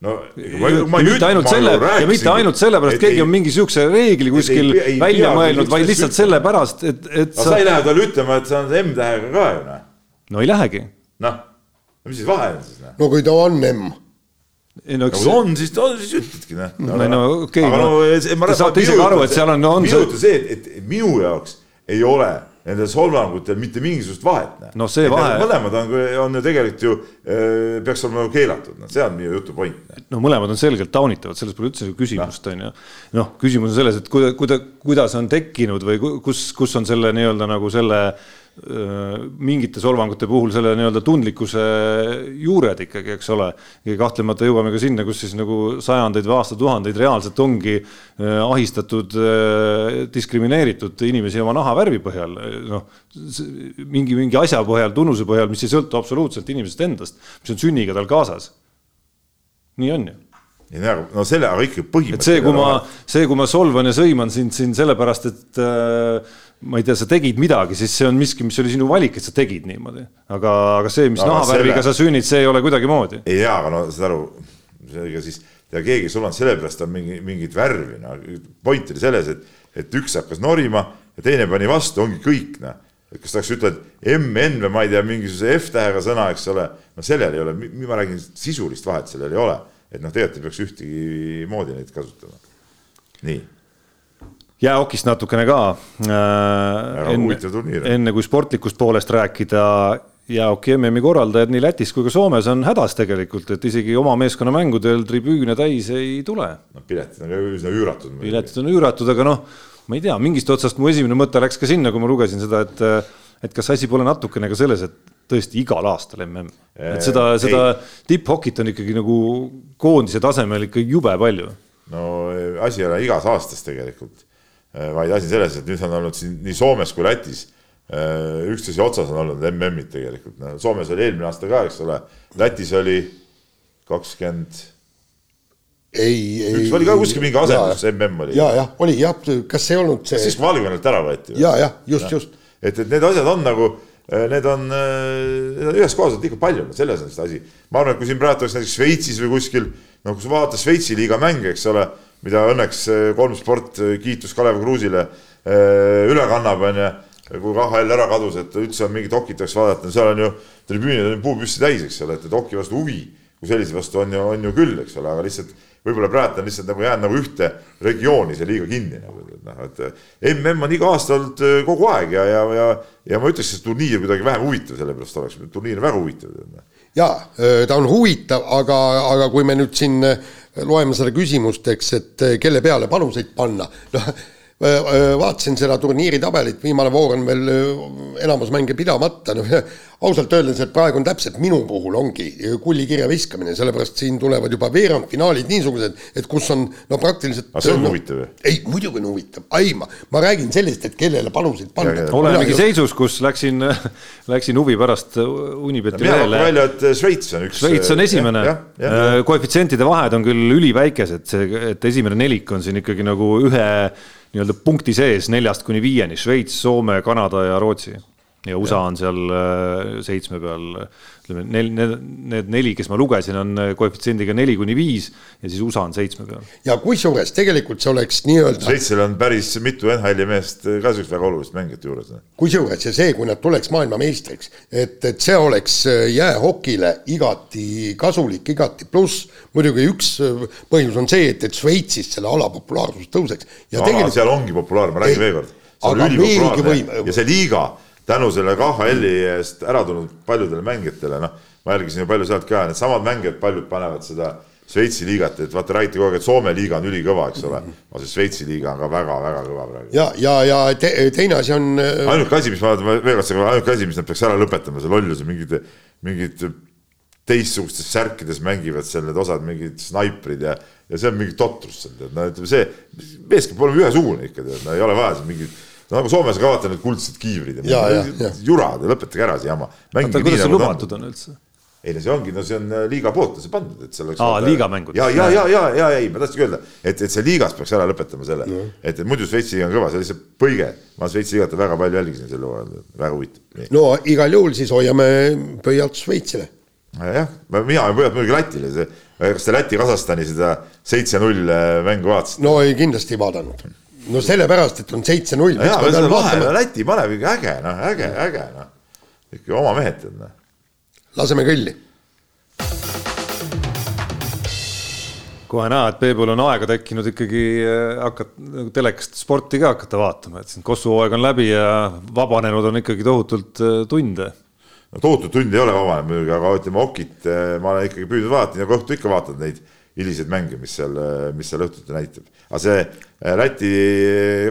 No ma, ma ja mitte ainult selle, ja mitte ainult sellepärast, et keegi ei, on mingi siukse reegli kuskil ei, ei, välja mõelnud, vaid lihtsalt sellepärast, et, et sa. sa ei lähe talle ütlema, et sa oled M-tähega ka ju noh. no ei lähegi. noh, mis siis vahe on siis noh? no kui ta on M ei no eks. on, siis on, siis ütledki noh. no, no okei okay,, no, te saate isegi aru, et seal on, on. minu on see, et, et minu jaoks ei ole nendel solvangutel mitte mingisugust vahet. no see vahe. mõlemad on, on ju tegelikult ju äh, peaks olema ju keelatud, noh, see on minu jutu point. no mõlemad on selgelt taunitavad, selles pole üldse küsimust, on ju. noh, küsimus on selles, et kuida-, kuida-, kuidas on tekkinud või kus, kus on selle nii-öelda nagu selle äh, mingite solvangute puhul selle nii-öelda tundlikkuse juured ikkagi, eks ole. ja kahtlemata jõuame ka sinna, kus siis nagu sajandeid või aastatuhandeid reaalselt ongi ahistatud, diskrimineeritud inimesi oma nahavärvi põhjal. noh, mingi, mingi asja põhjal, tunnuse põhjal, mis ei sõltu absoluutselt inimesest endast, mis on sünniga tal kaasas. nii on ju no selle, aga ikkagi põhimõte. see, kui ma, see, kui ma solvan ja sõiman sind siin sellepärast, et äh, ma ei tea, sa tegid midagi, siis see on miski, mis oli sinu valik, et sa tegid niimoodi. aga, aga see, mis no, nahavärviga selle... sa sünnid, see ei ole kuidagimoodi. ei jaa, aga no saad aru, ega siis ja keegi ei solvanud sellepärast, on mingi, mingit värvi, no point oli selles, et, et üks hakkas norima ja teine pani vastu, ongi kõik, noh et kas tahaks ütelda, et MN või ma ei tea, mingisuguse F-tähega sõna, eks ole, no sellel ei ole, ma räägin sisulist vahet, sellel ei ole et noh, tegelikult ei peaks ühtegi moodi neid kasutama. nii. Jäähokist natukene ka äh,. enne, enne kui sportlikust poolest rääkida, jäähoki MM-i korraldajad nii Lätis kui ka Soomes on hädas tegelikult, et isegi oma meeskonna mängudel tribüüne täis ei tule. no piletid on üsna üüratud. piletid on üüratud, aga noh, ma ei tea, mingist otsast mu esimene mõte läks ka sinna, kui ma lugesin seda, et et kas asi pole natukene ka selles, et tõesti igal aastal mm. et seda, seda tipphokit on ikkagi nagu koondise tasemel ikka jube palju. no asi ei ole igas aastas tegelikult, vaid asi selles, et nüüd on olnud siin nii Soomes kui Lätis üksteise otsas on olnud MM-id tegelikult, no Soomes oli eelmine aasta ka, eks ole, Lätis oli kakskümmend ei, ei. üks oli ka kuskil mingi asendus, MM oli. ja, jah, oli jah, kas ei olnud see. siis kui Valgevenelt ära võeti. ja, jah, just, just. et, et need asjad on nagu Äh, need on, äh, need on ühes kohas on ikka palju, selles on see asi. ma arvan, et kui siin praegu oleks näiteks Šveitsis või kuskil, no kui sa vaatad Šveitsi liiga mänge, eks ole, mida õnneks äh, kolm sport, kiitus Kalev Kruusile üle kannab, onju. kui KHL ära kadus, et üldse on mingit hokit oleks vaadata, seal on ju tribüünid on puupüsti täis, eks ole, et, et hoki vastu huvi kui sellise vastu on ju, on ju küll, eks ole, aga lihtsalt võib-olla praegu on lihtsalt nagu jäänud nagu ühte regiooni see liiga kinni nagu, et noh, et mm on iga aasta olnud kogu aeg ja, ja, ja, ja ma ütleks, et turniir kuidagi vähem huvitav, sellepärast oleks, turniir on väga huvitav. ja äh, ta on huvitav, aga, aga kui me nüüd siin äh, loeme seda küsimust, eks, et kelle peale panuseid panna, noh vaatasin seda turniiri tabelit, viimane voor on veel enamus mänge pidamata, noh ausalt öeldes, et praegu on täpselt minu puhul ongi kullikirja viskamine, sellepärast siin tulevad juba veerandfinaalid niisugused, et kus on no praktiliselt. aga see on no, huvitav ju? ei, muidugi on huvitav, ai ma, ma räägin sellest, et kellele panuseid panna. olemegi seisus, kus läksin, läksin huvi pärast Unibeti lehele. mina pakun välja, et Šveits on üks. Šveits on esimene, koefitsientide vahed on küll üliväikesed, see, et esimene nelik on siin ikkagi nagu ühe nii-öelda punkti sees neljast kuni viieni, Šveits, Soome, Kanada ja Rootsi. Ja USA ja. on seal äh, seitsme peal, ütleme, nel-, need, need neli, kes ma lugesin, on äh, koefitsiendiga neli kuni viis ja siis USA on seitsme peal. ja kusjuures tegelikult see oleks nii-öelda. Šveitsil on päris mitu NHL-i meest ka siukest väga olulist mängijat juures. kusjuures ja see, kui nad tuleks maailmameistriks, et, et see oleks äh, jäähokile igati kasulik, igati pluss. muidugi üks põhjus on see, et, et Šveitsis selle ala populaarsus tõuseks. ja no, tegelikult... seal ongi populaarne, ma räägin veel kord. see on ülipopulaarne ja see liiga tänu selle KHL-i eest ära tulnud paljudele mängijatele, noh, ma jälgisin ju palju sealt ka, needsamad mängijad, paljud panevad seda Šveitsi liigat, et vaata, räägiti kogu aeg, et Soome liiga on ülikõva, eks ole. aga see Šveitsi liiga on ka väga-väga kõva praegu. ja, ja, ja te, teine asi on. Äh, ainuke asi, mis ma veel kord ütlen, ainuke asi, mis nad peaks ära lõpetama, see lollus, mingid, mingid teistsugustes särkides mängivad seal need osad, mingid snaiprid ja, ja see on mingi totrus seal, tead, no ütleme see, meeskond peab olema ühesugune ikka, tead, no ei ole vaja siin mingit no nagu Soomes ka vaata need kuldsed kiivrid ja, ja, ja jura, lõpetage ära see jama. oota, kuidas see lubatud on üldse? ei no see ongi, no see on äh, liiga poolt on see pandud, et see oleks. aa, liigamängud. ja, ja, ja, ja, ja ei, ma tahtsingi öelda, et, et see liigas peaks ära lõpetama selle no., et, et muidu Šveitsi liiga on kõva, see on lihtsalt põige. ma Šveitsi liigat väga palju jälgisin sel hooajal, väga huvitav. no igal juhul siis hoiame pöialt Šveitsile. jah, mina olen pöialt muidugi Lätile, see, kas te Läti-Kasahstani seda seitse-null äh, mängu vaatasite? no ei, kindlasti ei vaadanud no sellepärast, et on seitse-null. Läti paneb ikka äge, noh, äge, äge, noh. ikka oma mehed tead, noh. laseme kõlli. kohe näha, et Peebul on aega tekkinud ikkagi äh, hakata nagu telekast sporti ka hakata vaatama, et siin Kossu hooaeg on läbi ja vabanenud on ikkagi tohutult äh, tunde no tohutult tunde ei ole vabanenud muidugi, aga ütleme okit äh, ma olen ikkagi püüdnud vaadata, nagu õhtu ikka vaatad neid hiliseid mänge, mis seal, mis seal õhtuti näitab. aga see äh, Läti,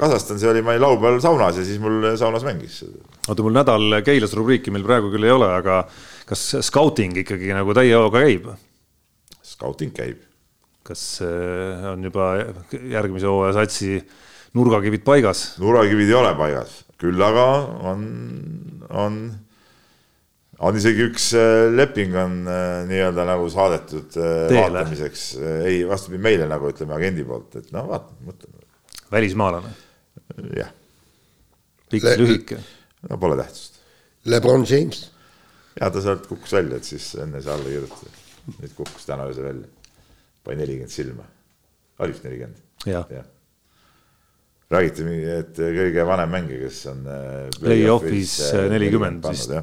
Kasahstan, see oli, olin laupäeval saunas ja siis mul saunas mängis. oota, mul nädal Keilas rubriiki meil praegu küll ei ole, aga kas scouting ikkagi nagu täie hooga käib? Scouting käib. kas äh, on juba järgmise hooaja satsi nurgakivid paigas? nurgakivid ei ole paigas, küll aga on, on on isegi üks äh, leping on äh, nii-öelda nagu saadetud äh, Teele. vaatamiseks, ei vastupidi meile nagu ütleme agendi poolt, et no vaatame, mõtleme, välismaalane, jah, pikk lühike. no pole tähtsust. Lebron James, ja ta sealt kukkus välja, et siis enne sai alla kirjutada, nüüd kukkus täna öösel välja, pani nelikümmend silma, oli vist nelikümmend, jah, jah. räägiti, et kõige vanem mängija, kes on Play-off'is nelikümmend vist.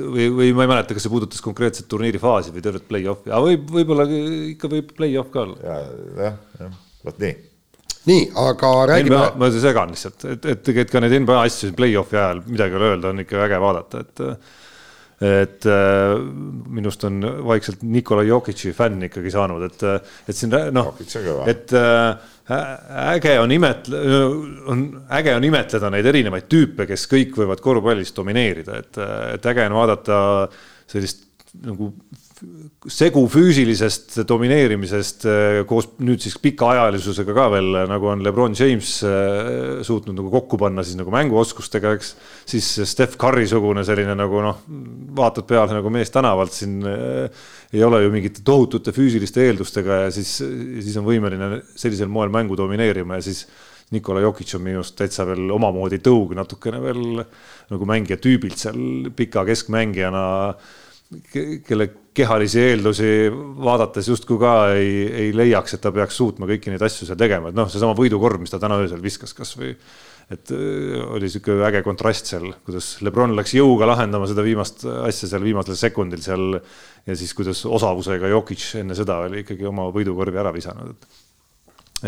või, või ma ei mäleta, kas see puudutas konkreetset turniiri faasi või tervet play-off'i, aga võib, võib-olla ikka võib play-off ka olla. ja, jah, jah, vot nii. Nii, aga räägime ma segan lihtsalt, et, et tegelikult ka neid NBA asju siin play-off'i ajal midagi ei ole öelda, on ikka äge vaadata, et et äh, minust on vaikselt Nikolai Jokic'i fänn ikkagi saanud, et, et siin noh et äh, äge on imetle-, on äge on imetleda neid erinevaid tüüpe, kes kõik võivad korvpallis domineerida, et, et äge on vaadata sellist nagu segu füüsilisest domineerimisest eh, koos nüüd siis pikaajalisusega ka veel nagu on Lebron James eh, suutnud nagu kokku panna siis nagu mänguoskustega, eks. siis Steph Curry sugune selline nagu noh, vaatad peale nagu mees tänavalt siin ei ole ju mingite tohutute füüsiliste eeldustega ja siis, siis on võimeline sellisel moel mängu domineerima ja siis Nikola Jokic on minu arust täitsa veel omamoodi tõug natukene veel nagu mängija tüübilt seal pika keskmängijana ke- kelle kehalisi eeldusi vaadates justkui ka ei, ei leiaks, et ta peaks suutma kõiki neid asju seal tegema, et noh, seesama võidukorv, mis ta täna öösel viskas kasvõi et öö, oli sihuke äge kontrast seal, kuidas Lebron läks jõuga lahendama seda viimast asja seal viimasel sekundil seal ja siis kuidas osavusega Jokic enne seda oli ikkagi oma võidukorvi ära visanud, et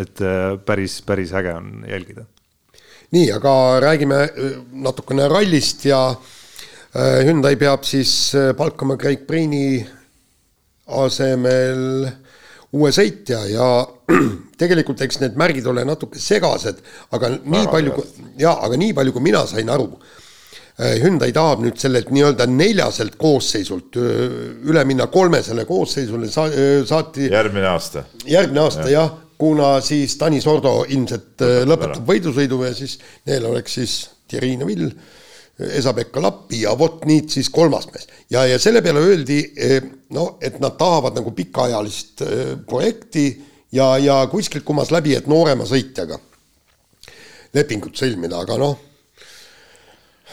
et öö, päris, päris äge on jälgida. nii, aga räägime äh, natukene rallist ja äh, Hyundai peab siis äh, palkama Craig Braini asemel uue sõitja ja tegelikult eks need märgid ole natuke segased, aga nii Väga palju, ja aga nii palju, kui mina sain aru, Hyundai tahab nüüd sellelt nii-öelda neljaselt koosseisult üle minna kolmesele koosseisule, sa-, saati järgmine aasta. järgmine aasta jah ja,, kuna siis Tanis Ordo ilmselt äh, lõpetab ära. võidusõidu ja siis neil oleks siis Thierry Neville, Esa-Pekka Lappi ja vot nüüd siis kolmas mees. ja, ja selle peale öeldi eh, no et nad tahavad nagu pikaajalist eh, projekti ja, ja kuskilt kumas läbi, et noorema sõitjaga lepingut sõlmida, aga noh,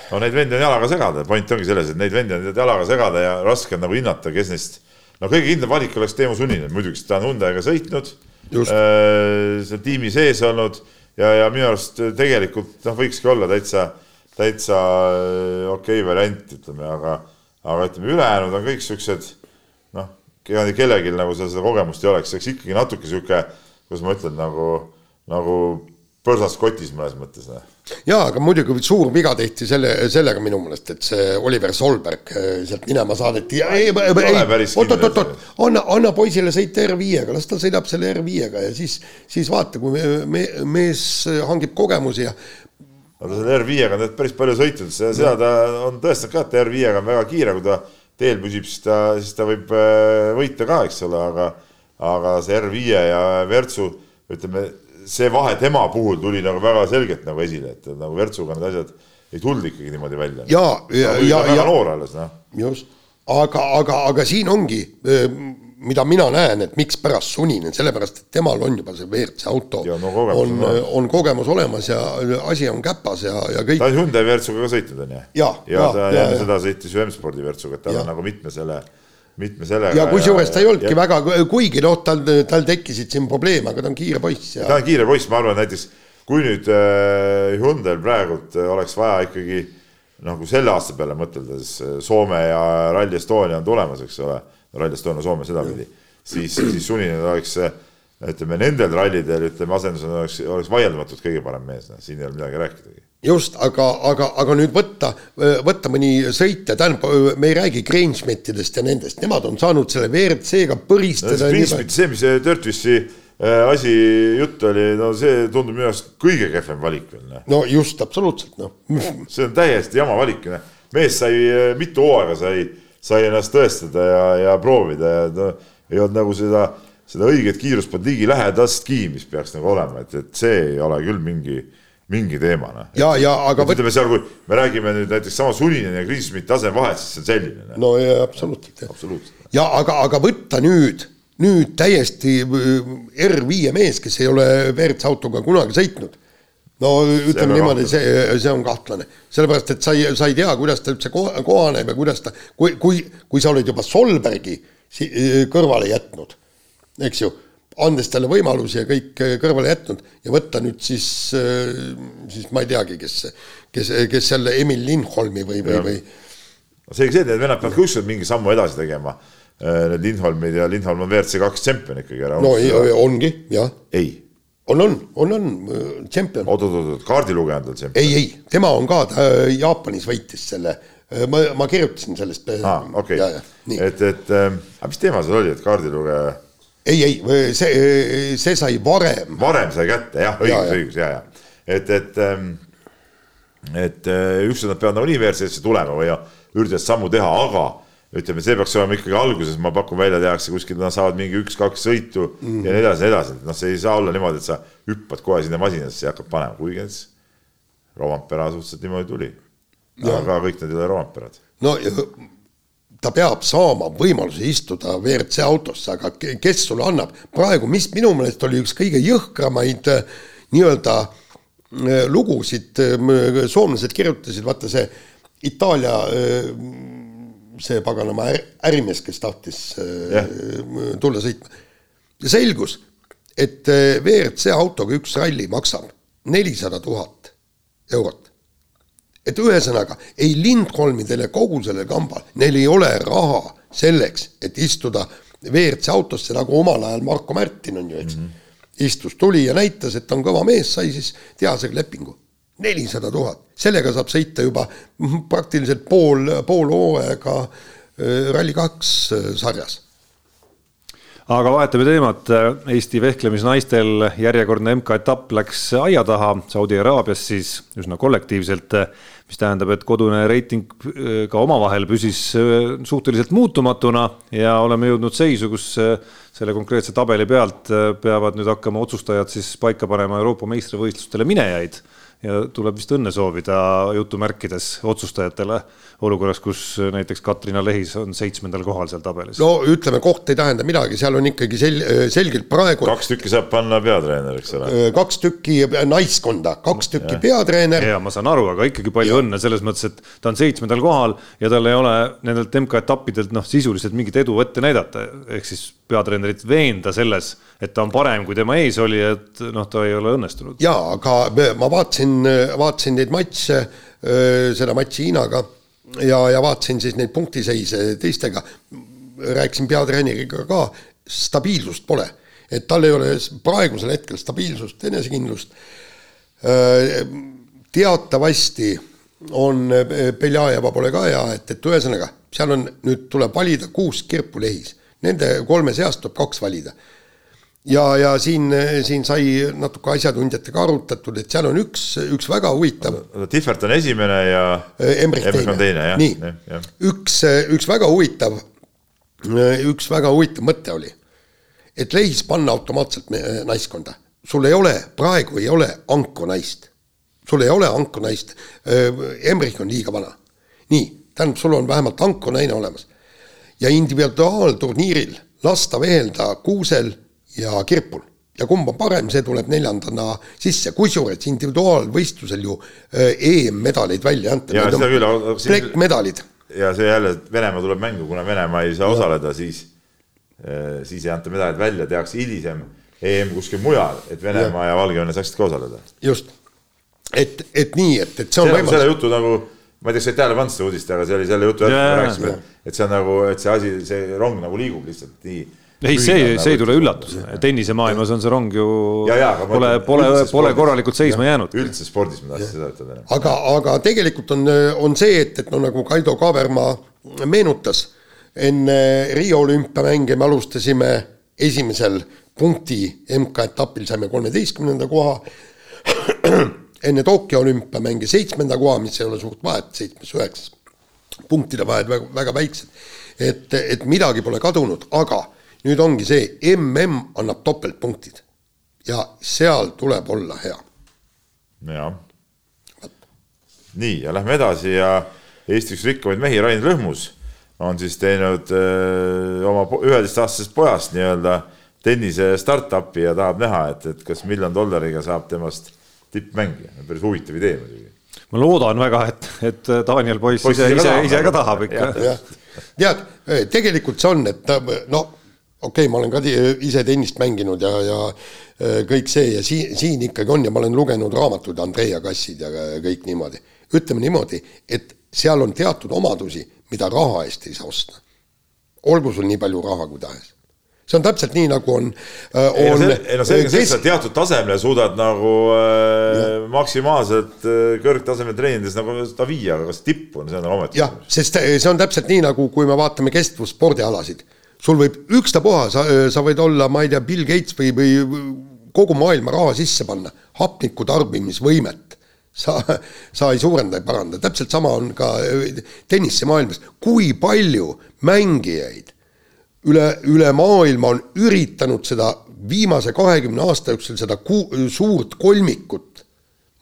no neid vendi on jalaga segada, point ongi selles, et neid vendi on jalaga segada ja raske on nagu hinnata, kes neist. no kõige kindlam valik oleks Teemu Suninen, muidugi sest ta on Hyundai'ga sõitnud, Just. seal tiimi sees olnud ja, ja minu arust tegelikult noh, võikski olla täitsa, täitsa äh, okei okay variant, ütleme, aga, aga ütleme, ülejäänud on kõik siuksed noh, kellelgi nagu seda, seda kogemust ei oleks, eks ikkagi natuke sihuke, kuidas ma ütlen, nagu, nagu põrsas kotis mõnes mõttes noh. Jaa, aga muidugi suur viga tehti selle, sellega minu meelest, et see Oliver Solberg eh, sealt minema saadeti. Ja ei, ei, ole päris oot, oot, kindel, oot, oot, anna, anna poisile sõita R5-ga, las ta sõidab selle R5-ga ja siis, siis vaata, kui me, me, mees hangib kogemusi ja aga selle R5-ga on päris palju sõitnud, seda ta on tõestanud ka, et R5-ga on väga kiire, kui ta teel püsib, siis ta, siis ta võib äh, võita ka, eks ole, aga aga see R5 ja Virtsu, ütleme, see vahe tema puhul tuli nagu väga selgelt nagu esile, et nagu Virtsuga need asjad ei tulnud ikkagi niimoodi välja. ja, ja, ja, ja noor alles, noh. just, aga, aga, aga siin ongi, mida mina näen, et mikspärast Suninen, sellepärast et temal on juba see WRC auto, Ja no on on olemas., on kogemus olemas ja asi on käpas ja, ja kõik ta on Hyundai Virtsuga ka sõitnud, onju. Ja, ja ja, ta ja, enne ja. seda sõitis ju M-spordi Virtsuga, et tal Ja. on nagu mitme selle, mitme sellega. ja kusjuures ta ei olnudki väga, kuigi noh, tal, tal tekkisid siin probleeme, aga ta on kiire poiss ja ta on kiire poiss, ma arvan, näiteks kui nüüd äh, Hyundai'l praegult äh, oleks vaja ikkagi nagu selle aasta peale mõtelda, siis äh, Soome ja Rally Estonia on tulemas, eks ole, Rally Estonia Soome sedapidi, siis, siis Suninen oleks äh, ütleme nendel rallidel, ütleme asendusena oleks, oleks vaieldamatult kõige parem mees, noh, siin ei ole midagi rääkidagi. just, aga, aga, aga nüüd võtta, võtta mõni sõitja, tähendab, me ei räägi Grainsmetidest ja nendest, nemad on saanud selle WRC-ga põristada. Greensmiti, see, mis see Dirtwissi äh, asi jutt oli, no see tundub minu arust kõige kehvem valik veel, noh. no just, absoluutselt noh. see on täiesti jama valik, noh. mees sai eh, mitu hooaega sai, sai ennast tõestada ja, ja proovida ja ta ei olnud nagu seda, seda õiget kiirust polnud ligilähedastki, mis peaks nagu olema, et, et see ei ole küll mingi, mingi teema noh. ja, ja aga võt-, ütleme seal, kui me räägime nüüd näiteks sama Suninen ja Kriismit taseme vahet, siis see on selline noh. no ja, absoluutselt absoluutselt. ja aga, aga võtta nüüd, nüüd täiesti äh, R5 mees, kes ei ole WRC autoga kunagi sõitnud. No ütleme niimoodi, see, see on kahtlane, sellepärast et sa ei, sa ei tea, kuidas ta üldse ko- kohaneb ja kuidas ta, kui, kui, kui sa oled juba Solbergi si- kõrvale jätnud, eks ju, andes talle võimalusi ja kõik äh, kõrvale jätnud ja võtta nüüd siis, siis ma ei teagi, kes, kes, kes selle Emil Lindholmi või, või, või selge see, et need vennad peavad ka ükskord mingi sammu edasi tegema. Need Lindholmid ja Lindholm on WRC kaks tšempion ikkagi ära no ei, ongi, jah. Ei, on, on, on, on tšempion. oot-oot-oot, kaardilugeja on tšempion. ei, ei, tema on ka, ta äh, Jaapanis võitis selle, ma, ma kirjutasin sellest. aa, Ah, okei, et, et äh, aga mis teema seal oli, et kaardilugeja ei, ei, see, see sai varem, varem sai kätte, jah, Ja, õigus, ja. õigus, ja, ja. et, et, et äh, ükskord nad peavad nagu universiteedisse tulema või üritavad sammu teha, aga ütleme, see peaks olema ikkagi alguses, ma pakun välja, tehakse kuskil, nad saavad mingi üks-kaks sõitu mm. ja nii edasi ja nii edasi, noh, see ei saa olla niimoodi, et sa hüppad kohe sinna masinasse ja hakkad panema, kuigi näiteks Rovampera suhteliselt niimoodi tuli. aga kõik need ei ole Rovamperad. no ja ta peab saama võimaluse istuda WRC autosse, aga ke- kes sulle annab praegu, mis minu meelest oli üks kõige jõhkramaid äh, nii-öelda äh, lugusid, soomlased kirjutasid, vaata see Itaalia äh, see paganama är- ärimees, kes tahtis Jah. äh, tulla sõitma. ja selgus, et äh, WRC autoga üks ralli maksab nelisada tuhat eurot et ühesõnaga ei Lindholmidel ja kogu sellel kambal, neil ei ole raha selleks, et istuda WRC autosse nagu omal ajal Marko Märtin on ju, eks mm. -hmm. istus, tuli ja näitas, et ta on kõva mees, sai siis tehasega lepingu. Nelisada tuhat, sellega saab sõita juba praktiliselt pool, pool hooaega äh, Rally2 äh, sarjas. aga vahetame teemat, Eesti vehklemisnaistel järjekordne MK-etapp läks aia taha. Saudi Araabias siis üsna kollektiivselt, mis tähendab, et kodune reiting äh, ka omavahel püsis suhteliselt muutumatuna ja oleme jõudnud seisu, kus selle konkreetse tabeli pealt peavad nüüd hakkama otsustajad siis paika panema Euroopa meistrivõistlustele minejaid ja tuleb vist õnne soovida jutumärkides otsustajatele olukorras, kus näiteks Katrina Lehis on seitsmendal kohal seal tabelis. no ütleme, koht ei tähenda midagi, seal on ikkagi sel-, selgelt praegu kaks tükki saab panna peatreeneriks ole. äh, kaks tükki naiskonda, kaks tükki peatreener ja ma saan aru, aga ikkagi palju õnne selles mõttes, et ta on seitsmendal kohal ja tal ei ole nendelt MK-etappidelt noh, sisuliselt mingit edu ette näidata, ehk siis peatreenerit veenda selles, et ta on parem, kui tema ees oli, et noh, ta ei ole õnnestunud. jaa, aga ma vaatasin, vaatasin neid matše, seda matši Hiinaga ja, ja vaatasin siis neid punktiseise teistega, rääkisin peatreeneriga ka, stabiilsust pole. et tal ei ole praegusel hetkel stabiilsust, enesekindlust. teatavasti on Beljajeva pole ka hea, et, et ühesõnaga, seal on, nüüd tuleb valida kuus kirpu lehis. Nende kolme seast tuleb kaks valida ja, ja siin, siin sai natuke asjatundjatega arutatud, et seal on üks, üks väga huvitav Tihvert on esimene ja Emmerich Emmerich on teine jah, nii jah., üks, üks väga huvitav, üks väga huvitav mõte oli, et lehis panna automaatselt me- naiskonda. sul ei ole, praegu ei ole Anko naist. sul ei ole Anko naist. Emmerich on liiga vana. nii, tähendab, sul on vähemalt Anko naine olemas. ja individuaalturniiril lasta vehelda Kuusel ja Kirpul. Ja kumb on parem, see tuleb neljandana sisse, kusjuures individuaalvõistlusel ju äh, EM-medaleid välja ei anta. Jaa, seda küll, aga siin- plekkmedalid. Ja see jälle, et Venemaa tuleb mängu, kuna Venemaa ei saa osaleda, siis, siis ei anta medalid välja, tehakse hilisem EM kuskil mujal, et Venemaa ja, ja Valgevene saaksid ka osaleda. just, et, et nii, et, et see on on selle jutu nagu, ma ei tea, kas sa tähele pannud seda uudist, aga see oli selle jutu, Jaa, jaa, rääkisime, et see on nagu, et see asi, see rong nagu liigub lihtsalt nii. ei, see, see ei tule üllatusena, tennisemaailmas on see rong ju Ja, ja, pole, pole pole korralikult seisma jäänud. üldse spordis ma tahtsin seda ütelda. aga, aga tegelikult on, on see, et, et no nagu Kaido Kaabermaa meenutas, enne Riio olümpiamänge me alustasime esimesel punkti MK-etapil saime kolmeteistkümnenda koha, enne Tokyo olümpiamänge seitsmenda koha, mis ei ole suurt vahet, seitsmes-üheksas, punktide vahed väga, väga väiksed. et, et midagi pole kadunud, aga nüüd ongi see, mm annab topeltpunktid. Ja seal tuleb olla hea. Jah. nii ja lähme edasi ja Eesti üks rikkamaid mehi, Rain Lõhmus on siis teinud öö, oma üheteistaastasest pojast nii-öelda tennise startup'i ja tahab näha, et, et kas miljon dollariga saab temast tippmängija, päris huvitav idee muidugi. ma loodan väga, et, et Daniel Poiss ise, ise, ise ka tahab ikka. tead, tegelikult see on, et noh, okei okay,, ma olen ka ise tennist mänginud ja, ja kõik see ja siin, siin ikkagi on ja ma olen lugenud raamatuid, Andrea Kassid ja kõik niimoodi. ütleme niimoodi, et seal on teatud omadusi, mida raha eest ei saa osta. olgu sul nii palju raha kui tahes see on täpselt nii, nagu on, äh, on. ei no selge see, et sa teatud tasemele suudad nagu äh, maksimaalselt äh, kõrgtasemel treenides nagu seda viia, aga kas tippu on, see on ometi. jah, sest äh, see on täpselt nii, nagu kui me vaatame kestvusspordialasid. Sul võib ükstapuha, sa, sa võid olla, ma ei tea, Bill Gates või, või kogu maailma raha sisse panna, hapniku tarbimisvõimet sa, sa ei suurenda, ei paranda, täpselt sama on ka tennisemaailmas, kui palju mängijaid üle, üle maailma on üritanud seda viimase kahekümne aasta jooksul seda ku-, suurt kolmikut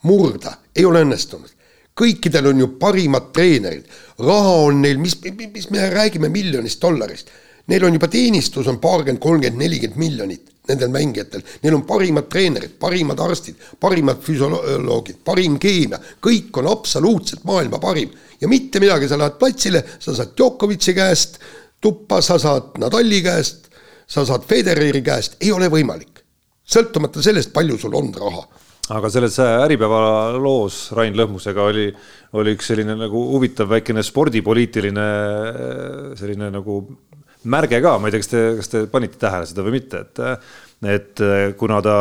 murda, ei ole õnnestunud. kõikidel on ju parimad treenerid, raha on neil, mis, mis me räägime miljonist dollarist. Neil on juba teenistus on paarkümmend, kolmkümmend, nelikümmend miljonit nendel mängijatel, neil on parimad treenerid, parimad arstid, parimad füsioloogid, parim keemia, kõik on absoluutselt maailma parim. Ja mitte midagi, sa lähed platsile, sa saad Djokovic'i käest äh, tuppa, sa saad Nadali käest, sa saad Federeri käest, ei ole võimalik. sõltumata sellest, palju sul on raha. Aga selles Äripäeva loos Rain Lõhmusega oli, oli üks selline nagu huvitav väikene spordipoliitiline selline nagu märge ka, ma ei tea, kas te, kas te panite tähele seda või mitte, et, et kuna ta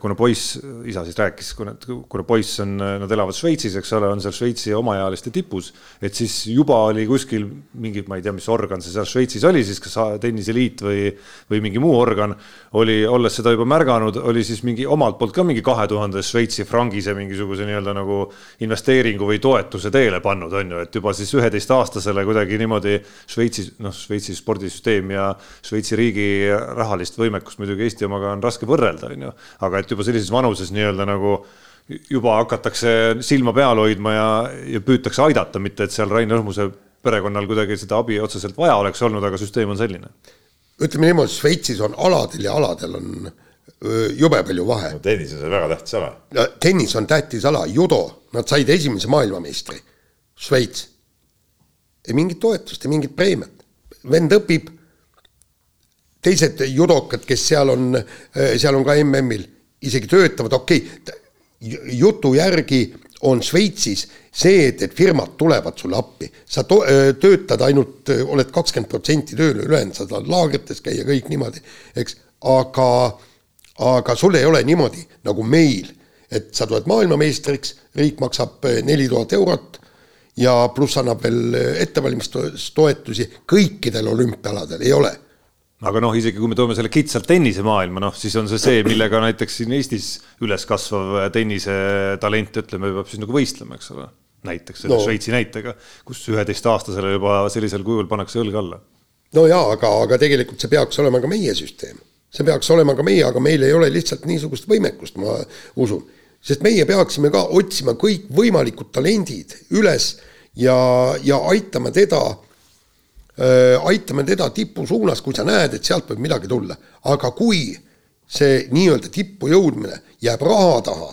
kuna poiss, isa siis rääkis, kuna, kuna poiss on, nad elavad Šveitsis, eks ole, on seal Šveitsi omaealiste tipus, et siis juba oli kuskil mingi, ma ei tea, mis organ see seal Šveitsis oli siis, kas tenniseliit või, või mingi muu organ, oli, olles seda juba märganud, oli siis mingi omalt poolt ka mingi kahe tuhande Šveitsi frangise mingisuguse nii-öelda nagu investeeringu või toetuse teele pannud, on ju, et juba siis üheteistaastasele kuidagi niimoodi Šveitsis, noh, Šveitsi spordisüsteem ja Šveitsi riigi rahalist võimekust muidugi Eesti omaga on raske võrrelda, on ju aga et juba sellises vanuses nii-öelda nagu juba hakatakse silma peal hoidma ja, ja püütakse aidata, mitte et seal Rain Õhmuse perekonnal kuidagi seda abi otseselt vaja oleks olnud, aga süsteem on selline. ütleme niimoodi, Šveitsis on aladel ja aladel on jube palju vahe no,. tennis on seal väga tähtis ala. tennis on tähtis ala, judo, nad said esimese maailmameistri, Šveits. ei mingit toetust, ei mingit preemiat. vend õpib teised judokad, kes seal on, seal on ka MM-il, isegi töötavad, okei okay,, jutu järgi on Šveitsis see, et, et firmad tulevad sulle appi, sa to-, töötad ainult, oled kakskümmend protsenti tööl, ülejäänud sa saad laagrites käia, kõik niimoodi, eks, aga, aga sul ei ole niimoodi nagu meil, et sa tuled maailmameistriks, riik maksab neli tuhat eurot ja pluss annab veel ettevalmistustoetusi, kõikidel olümpialadel ei ole aga noh, isegi kui me toome selle kitsalt tennisemaailma, noh, siis on see see, millega näiteks siin Eestis üles kasvav tennisetalent, ütleme, peab siis nagu võistlema, eks ole. näiteks selle no. Šveitsi näitega, kus üheteistaastasele juba sellisel kujul pannakse õlg alla. no jaa, aga, aga tegelikult see peaks olema ka meie süsteem. see peaks olema ka meie, aga meil ei ole lihtsalt niisugust võimekust, ma usun. sest meie peaksime ka otsima kõikvõimalikud talendid üles ja, ja aitama teda aitame teda tipu suunas, kui sa näed, et sealt võib midagi tulla. aga kui see nii-öelda tippu jõudmine jääb raha taha,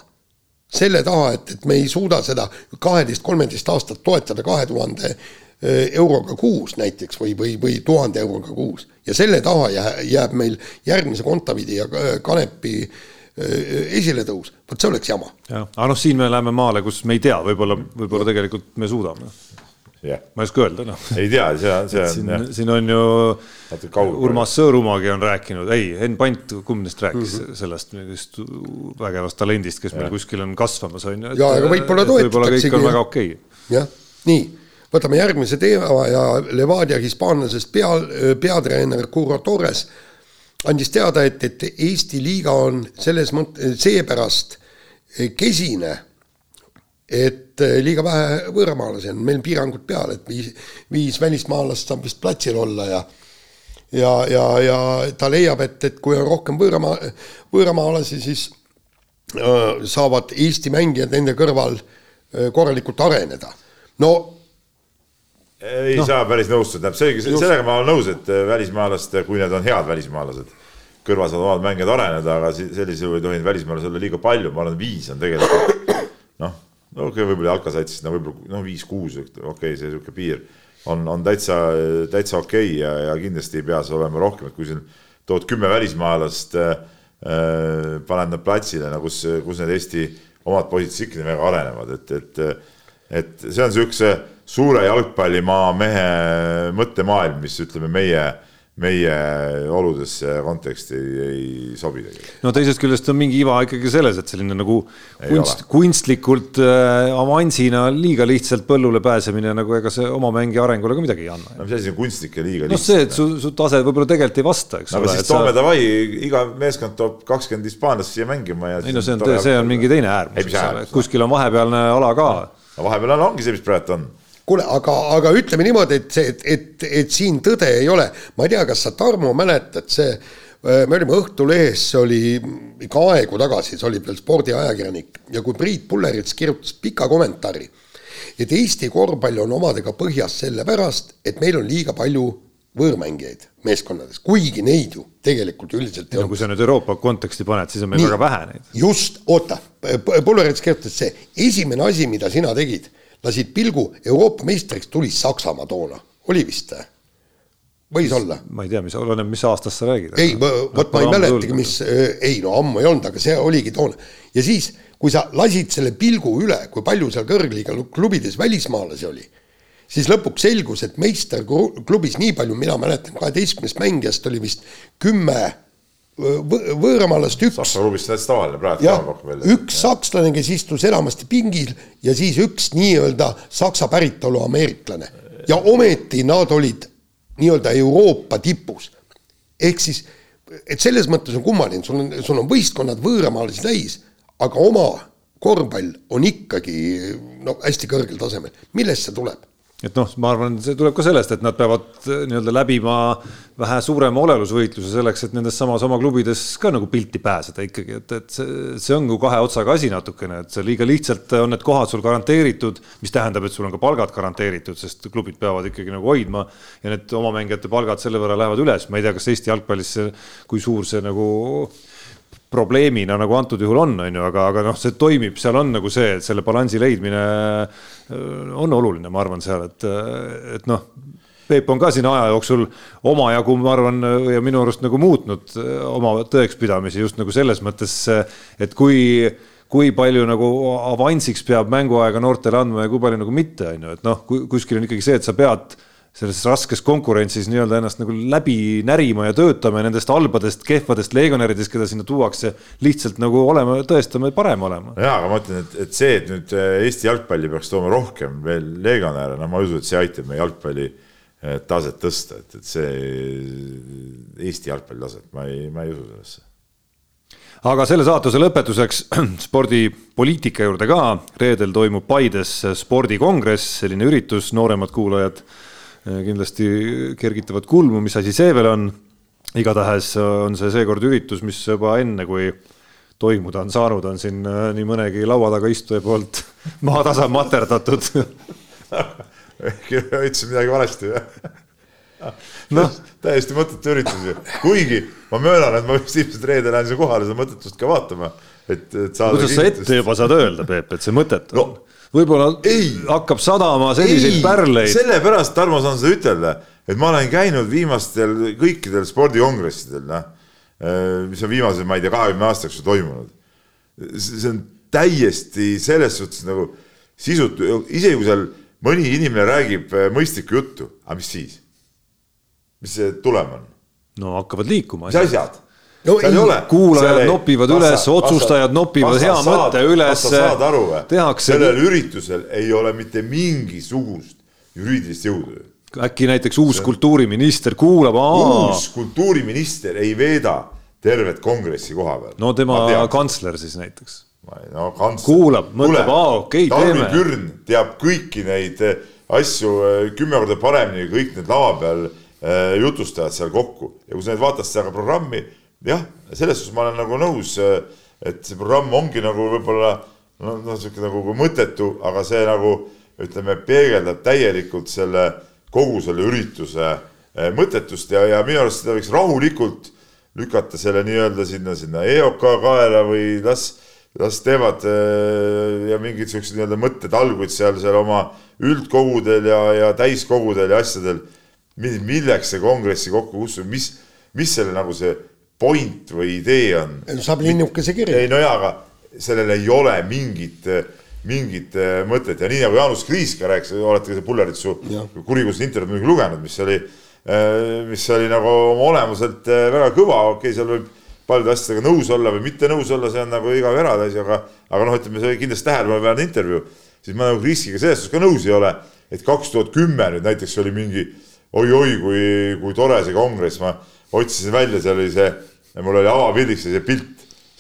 selle taha, et, et me ei suuda seda kaheteist, kolmeteist aastat toetada kahe tuhande euroga kuus näiteks või, või, või tuhande euroga kuus ja selle taha jääb meil järgmise Kontavidi ja Kanepi esiletõus, vot see oleks jama. jah, aga noh, siin me läheme maale, kus me ei tea, võib-olla, võib-olla tegelikult me suudame yeah.. ma ei oska öelda, noh. ei tea, see, see on. siin, siin on ju Urmas Sõõrumaagi on rääkinud, ei, Henn Pant, kumb neist rääkis mm -hmm. sellest mingist vägevast talendist, kes ja. meil kuskil on kasvamas, on ju. ja, aga võib-olla toetatakse. võib-olla kõik on väga okei okay.. jah, nii, võtame järgmise teema ja Levadia hispaanlasest pea, peatreener Curro Torres andis teada, et, et Eesti liiga on selles mõttes, seepärast kesine et eh, liiga vähe võõramaalasi on, meil piirangud peal, et viis, viis välismaalast saab vist platsil olla ja ja, ja, ja ta leiab, et, et kui on rohkem võõramaa, võõramaalasi, siis saavad Eesti mängijad nende kõrval korralikult areneda. no ei no. saa päris nõustuda, see, sellega ma olen nõus, et välismaalased, kui need on head välismaalased, kõrval saavad omad mängijad areneda, aga sellisel juhul ei tohi välismaalasi olla liiga palju, ma arvan, viis on tegelikult no okei okay,, võib-olla jalkasatsis, no võib-olla no viis-kuus, okei okay,, see niisugune piir on, on täitsa, täitsa okei okay ja, ja kindlasti ei pea see olema rohkem, et kui siin tood kümme välismaalast äh,, paned nad platsile, no kus, kus need Eesti omad poisid ikkagi väga arenevad, et, et et see on niisuguse suure jalgpallimaa mehe mõttemaailm, mis ütleme, meie meie oludesse konteksti ei, sobi tegelikult. no teisest küljest on mingi iva ikkagi selles, et selline nagu kunst, kunstlikult äh, avansina liiga lihtsalt põllule pääsemine nagu ega see oma mängi arengule ka midagi ei anna. no mis asi on kunstlik ja liiga lihtsalt? noh, see, et su, su tase võib-olla tegelikult ei vasta, eks no, ole. siis toome sa... davai, iga meeskond toob kakskümmend hispaanlast siia mängima ja. ei no see on, see on mingi teine äärmus, eks ole, kuskil on vahepealne ala ka. no vahepeal on, ongi see, mis praegu on kuule, aga, aga ütleme niimoodi, et see, et, et, et siin tõde ei ole, ma ei tea, kas sa, Tarmo, mäletad, see, äh, me olime Õhtulehes, see oli ikka aegu tagasi, see oli veel spordiajakirjanik ja kui Priit Pullerits kirjutas pika kommentaari, et Eesti korvpall on omadega põhjas sellepärast, et meil on liiga palju võõrmängijaid meeskonnades, kuigi neid ju tegelikult üldiselt ei no, ole. kui sa nüüd Euroopa konteksti paned, siis on meil Nii, väga vähe neid. just, oota, Pullerits kirjutas see, esimene asi, mida sina tegid lasid pilgu, Euroopa meistriks tuli Saksamaa toona, oli vist või? võis olla. ma ei tea, mis, oleneb, mis aastast sa räägid. ei, vot ma ei mäletagi, mis, ei no ammu ei olnud, aga see oligi toona. ja siis, kui sa lasid selle pilgu üle, kui palju seal kõrgliiga klubides välismaalasi oli, siis lõpuks selgus, et meisterklubis nii palju, mina mäletan, kaheteistkümnest mängijast oli vist kümme võõramaalast üks. Saksa klubis täitsa tavaline praegu. jah, üks sakslane, kes istus enamasti pingil ja siis üks nii-öelda saksa päritolu ameeriklane ja ometi nad olid nii-öelda Euroopa tipus. ehk siis, et selles mõttes on kummaline, sul on, sul on võistkonnad võõramaalasi täis, aga oma korvpall on ikkagi no hästi kõrgel tasemel, millest see tuleb? Et noh, ma arvan, see tuleb ka sellest, et nad peavad eh, nii-öelda läbima vähe suurema olelusvõitluse selleks, et nendes samas oma klubides ka nagu pilti pääseda ikkagi, et, et see, see on ju kahe otsaga asi natukene, et see liiga lihtsalt on need kohad sul garanteeritud, mis tähendab, et sul on ka palgad garanteeritud, sest klubid peavad ikkagi nagu hoidma ja need oma mängijate palgad selle võrra lähevad üles, ma ei tea, kas Eesti jalgpallis see, kui suur see nagu probleemina nagu antud juhul on, on ju, aga, aga noh, see toimib, seal on nagu see, et selle balansi leidmine äh, on oluline, ma arvan, seal, et, et noh. Peep on ka siin aja jooksul omajagu, ma arvan, ja minu arust nagu muutnud äh, oma tõekspidamisi just nagu selles mõttes, et kui kui palju nagu avansiks peab mänguaega noortele andma ja kui palju nagu mitte, on ju, et noh, kuskil on ikkagi see, et sa pead selles raskes konkurentsis nii-öelda ennast nagu läbi närima ja töötama ja nendest halbadest, kehvadest legionäridest, keda sinna tuuakse, lihtsalt nagu olema, tõestama ja parem olema. ja, aga ma ütlen, et, et see, et nüüd äh, Eesti jalgpalli peaks tooma rohkem veel legionäre, no ma ei usu, et see aitab meie jalgpalli äh, taset tõsta, et, et see Eesti jalgpalli taset, ma ei, ma ei usu sellesse aga selle saatuse lõpetuseks spordipoliitika juurde ka. reedel toimub Paides spordikongress, selline üritus, nooremad kuulajad kindlasti kergitavad kulmu, mis asi see veel on. igatahes on see seekord üritus, mis juba enne, kui toimuda on saanud, on siin äh, nii mõnegi laua taga istuja poolt maatasa materdatud ütlesin midagi valesti või? noh, täiesti mõttetu üritus ju, kuigi ma möönan, et ma vist ilmselt reedel lähen siia kohale seda mõttetust ka vaatama, et, et saada. kuidas sa ette juba saad öelda, Peep, et see mõttetu no, on? Võib-olla hakkab sadama selliseid ei, pärleid. sellepärast, Tarmo, saan seda ütelda, et ma olen käinud viimastel kõikidel spordikongressidel, noh, äh, mis on viimase, ma ei tea, kahekümne aastaks toimunud. see on täiesti selles suhtes nagu sisutu, isegi kui seal mõni inimene räägib äh, mõistlikku juttu, aga mis siis? mis see tulem on? no hakkavad liikuma. mis asjad? No ei, kuulajad nopivad vasta, üles, otsustajad nopivad hea mõtte üles. saad aru või? sellel üritusel ei ole mitte mingisugust juriidilist jõudu. äkki näiteks uus see... kultuuriminister kuulab. uus kultuuriminister ei veeda tervet kongressi koha peal. no tema kantsler siis näiteks. no kantsler. kuulab, mõtleb, aa okei okay,, teeme. Tarvi Pürn teab kõiki neid eh, asju eh, kümme korda paremini, kõik need lava peal eh, jutustajad seal kokku ja kui sa nüüd vaatad seda programmi jah, selles suhtes ma olen nagu nõus äh, et see programm ongi nagu võib-olla noh, noh, sihuke nagu mõttetu, aga see nagu ütleme, peegeldab täielikult selle kogu selle ürituse eh, mõttetust ja, ja minu arust seda võiks rahulikult lükata selle nii-öelda sinna, sinna EOK kaela või las, las teevad eh, ja mingid siuksed nii-öelda mõttetalguid seal, seal oma üldkogudel ja, ja täiskogudel ja asjadel. milleks see kongressi kokku kutsub, mis, mis selle nagu see point või idee on? saab linnukese kirja. ei no jaa, aga sellel ei ole mingit, mingit äh, mõtet ja nii nagu Jaanus Kriis ka rääkis, olete ka Pulleritsu kurikuulsat intervjuud muidugi lugenud, mis oli, äh, mis oli nagu oma olemuselt äh, väga kõva, okei okay,, seal võib paljude asjadega nõus olla või mitte nõus olla, see on nagu igaühe eraldi asi, aga, aga noh, ütleme, see oli kindlasti tähelepanuväärne intervjuu. siis ma nagu Kriisiga selles suhtes ka nõus ei ole, et kaks tuhat kümme nüüd näiteks oli mingi oi-oi, kui, kui tore see kongress, ma otsisin välja, seal oli see, mul oli avapildiks see pilt.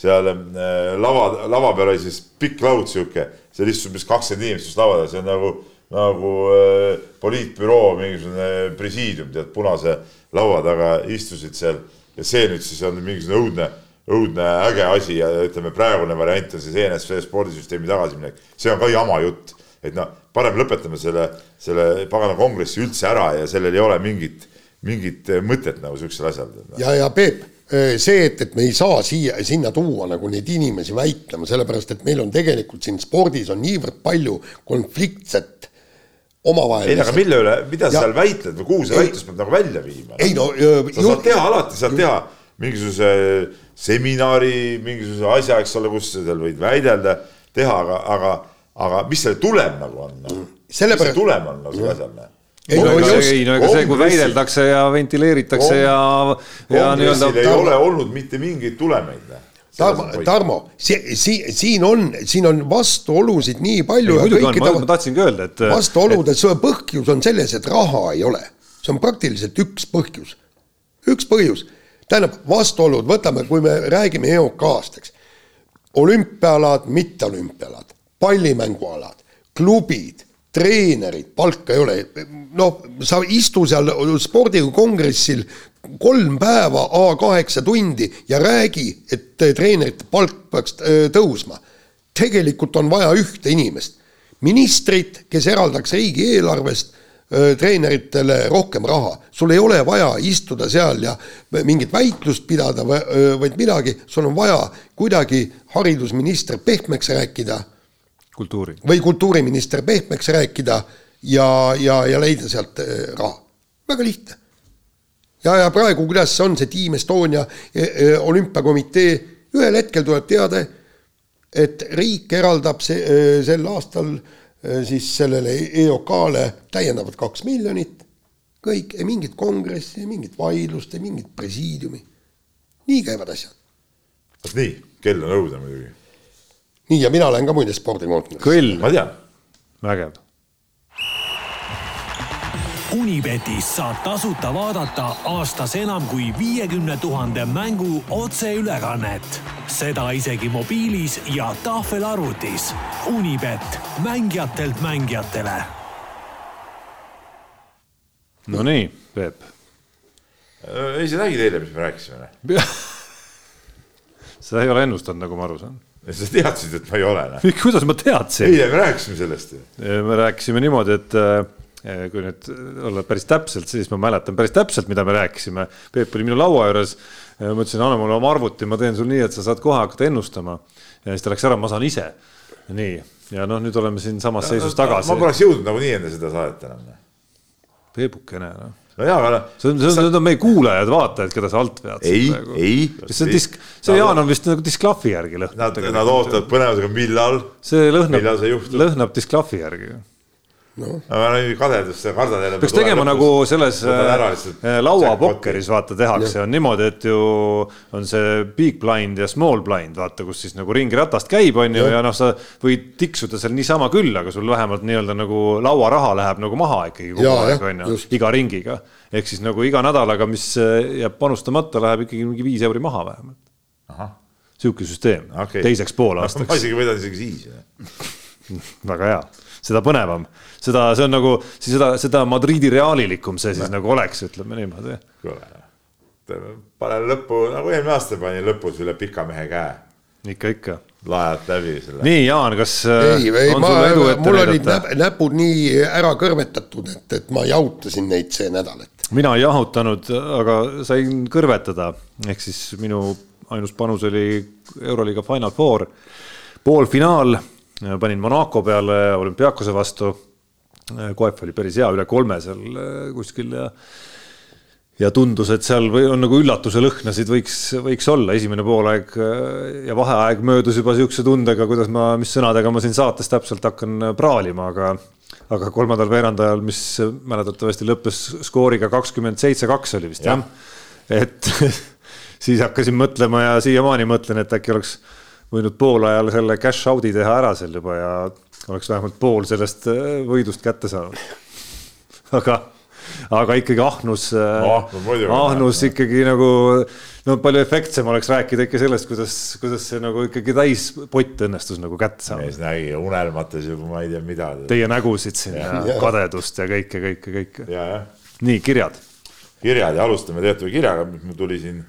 Seal äh, lava, lava peal oli siis pikk laud sihuke, seal istus umbes kakskümmend inimest just lava taga, see on nagu, nagu äh, poliitbüroo mingisugune presiidium, tead, punase laua taga istusid seal. Ja see nüüd siis on mingisugune õudne, õudne äge asi ja ütleme, praegune variant on siis ENSV spordisüsteemi tagasiminek, see on ka jama jutt, et noh, parem lõpetame selle, selle pagana kongressi üldse ära ja sellel ei ole mingit, mingit mõtet nagu siuksel asjal. ja, ja Peep see, et, et me ei saa siia, sinna tuua nagu neid inimesi väitlema, sellepärast et meil on tegelikult siin spordis on niivõrd palju konfliktset omavahel. ei, aga mille üle, mida sa seal väitled või kuhu see väitlus peab nagu välja viima? ei no. sa saad teha alati, saad teha mingisuguse seminari, mingisuguse asja, eks ole, kus sa seal võid väidelda, teha, aga, aga, aga mis selle tulem nagu on no?? mis see tulem on nagu selle asjal? Ei no, no, ei, no ega see, kui väideldakse ja ventileeritakse ja, ja nii-öelda. ei ole olnud mitte mingeid tulemeid Tarmo, Tarmo, see, siin, siin on, siin on vastuolusid nii palju. Ma, ma tahtsingi öelda, et. vastuolude et... põhjus on selles, et raha ei ole. see on praktiliselt üks põhjus. üks põhjus. tähendab, vastuolud, võtame, kui me räägime EOK-st, eks. olümpiaalad, mitteolümpiaalad, pallimängualad, klubid treenerid, palka ei ole. noh, sa istu seal spordikongressil kolm päeva A kaheksa tundi ja räägi, et treenerite palk peaks äh, tõusma. tegelikult on vaja ühte inimest, ministrit, kes eraldaks riigieelarvest äh, treeneritele rohkem raha, sul ei ole vaja istuda seal ja mingit väitlust pidada, äh, vaid midagi, sul on vaja kuidagi haridusminister pehmeks rääkida kultuuri. või kultuuriminister pehmeks rääkida ja, ja, ja leida sealt äh, raha. väga lihtne. ja, ja praegu, kuidas on, see Team Estonia e, e, olümpiakomitee, ühel hetkel tuleb teade, et riik eraldab see, sel aastal siis sellele EOK-le täiendavalt kaks miljonit, kõik, mingit kongressi, mingit vaidlust, mingit presiidiumi. nii käivad asjad. vot nii, kell on õudne muidugi nii, ja mina olen ka muide spordikonkurss. kõll. ma tean. vägev. Unibetis saab tasuta vaadata aastas enam kui viiekümne tuhande mängu otseülekannet. seda isegi mobiilis ja tahvelarvutis. Unibet, mängijatelt mängijatele. Nonii, Peep. Ei, sa nägid eile, mis me rääkisime? seda ei ole ennustanud, nagu ma aru saan sa teadsid, et ma ei ole? Noh. kuidas ma teadsin? eile me rääkisime sellest ju. me rääkisime niimoodi, et äh, kui nüüd olla päris täpselt, siis ma mäletan päris täpselt, mida me rääkisime. Peep oli minu laua juures. ma ütlesin, anna mulle oma arvuti, ma teen sul nii, et sa saad kohe hakata ennustama. ja siis ta läks ära, ma saan ise. nii, ja noh, nüüd oleme siin samas seisus tagasi. ma poleks jõudnud nagunii enne seda saadet enam. Noh. Peepukene, noh no jaa, aga see on, see on, need on meie kuulajad, vaatajad, keda sa alt vead. ei, ei. see on disk, see Jaan on vist nagu disklahvi järgi lõhnab. Nad, nad ootavad põnevusega, millal. see lõhnab, lõhnab disklahvi järgi no.. aga no kadedust ja kardad jälle. peaks tegema nagu selles äh, lauapokkeris vaata tehakse, on niimoodi, et ju on see big blind ja small blind, vaata, kus siis nagu ringratast käib, on ju, ja, ja noh, sa võid tiksuda seal niisama küll, aga sul vähemalt nii-öelda nagu lauaraha läheb nagu maha ikkagi kogu aeg, on ju, iga ringiga. ehk siis nagu iga nädalaga, mis äh, jääb panustamata, läheb ikkagi mingi viis euri maha vähemalt. sihuke süsteem okay., teiseks poolaastaks. ma isegi võidan isegi siis väga hea, seda põnevam seda, see on nagu, siis seda, seda Madridi reaalilikum see siis no. nagu oleks, ütleme niimoodi. kuule, panen lõppu, nagu eelmine aasta panin lõpus üle pika mehe käe. ikka, ikka. laed läbi selle. nii, Jaan, kas ei, ei, ma, mul olid näp, näpud nii ära kõrvetatud, et, et ma jahutasin neid see nädal, et. mina ei jahutanud, aga sain kõrvetada, ehk siis minu ainus panus oli Euroliiga Final Four, poolfinaal, panin Monaco peale olümpiaakose vastu. Koef oli päris hea, üle kolme seal kuskil ja ja tundus, et seal või on nagu üllatuse lõhnasid võiks, võiks olla, esimene poolaeg ja vaheaeg möödus juba niisuguse tundega, kuidas ma, mis sõnadega ma siin saates täpselt hakkan praalima, aga aga kolmandal veerandajal, mis mäletatavasti lõppes skooriga kakskümmend seitse, kaks oli vist jah ja., et siis hakkasin mõtlema ja siiamaani mõtlen, et äkki oleks võinud poolajal selle cash out'i teha ära seal juba ja oleks vähemalt pool sellest võidust kätte saanud. aga aga ikkagi ahnus no,, ahnus ikkagi nagu no palju efektsem oleks rääkida ikka sellest, kuidas, kuidas see nagu ikkagi täispott õnnestus nagu kätte saada. mees nägi unelmates juba ma ei tea mida. Teie nägusid siin ja, ja kadedust ja kõike, kõike, kõike. nii kirjad. kirjad ja alustame teatava kirjaga, mis mul tuli siin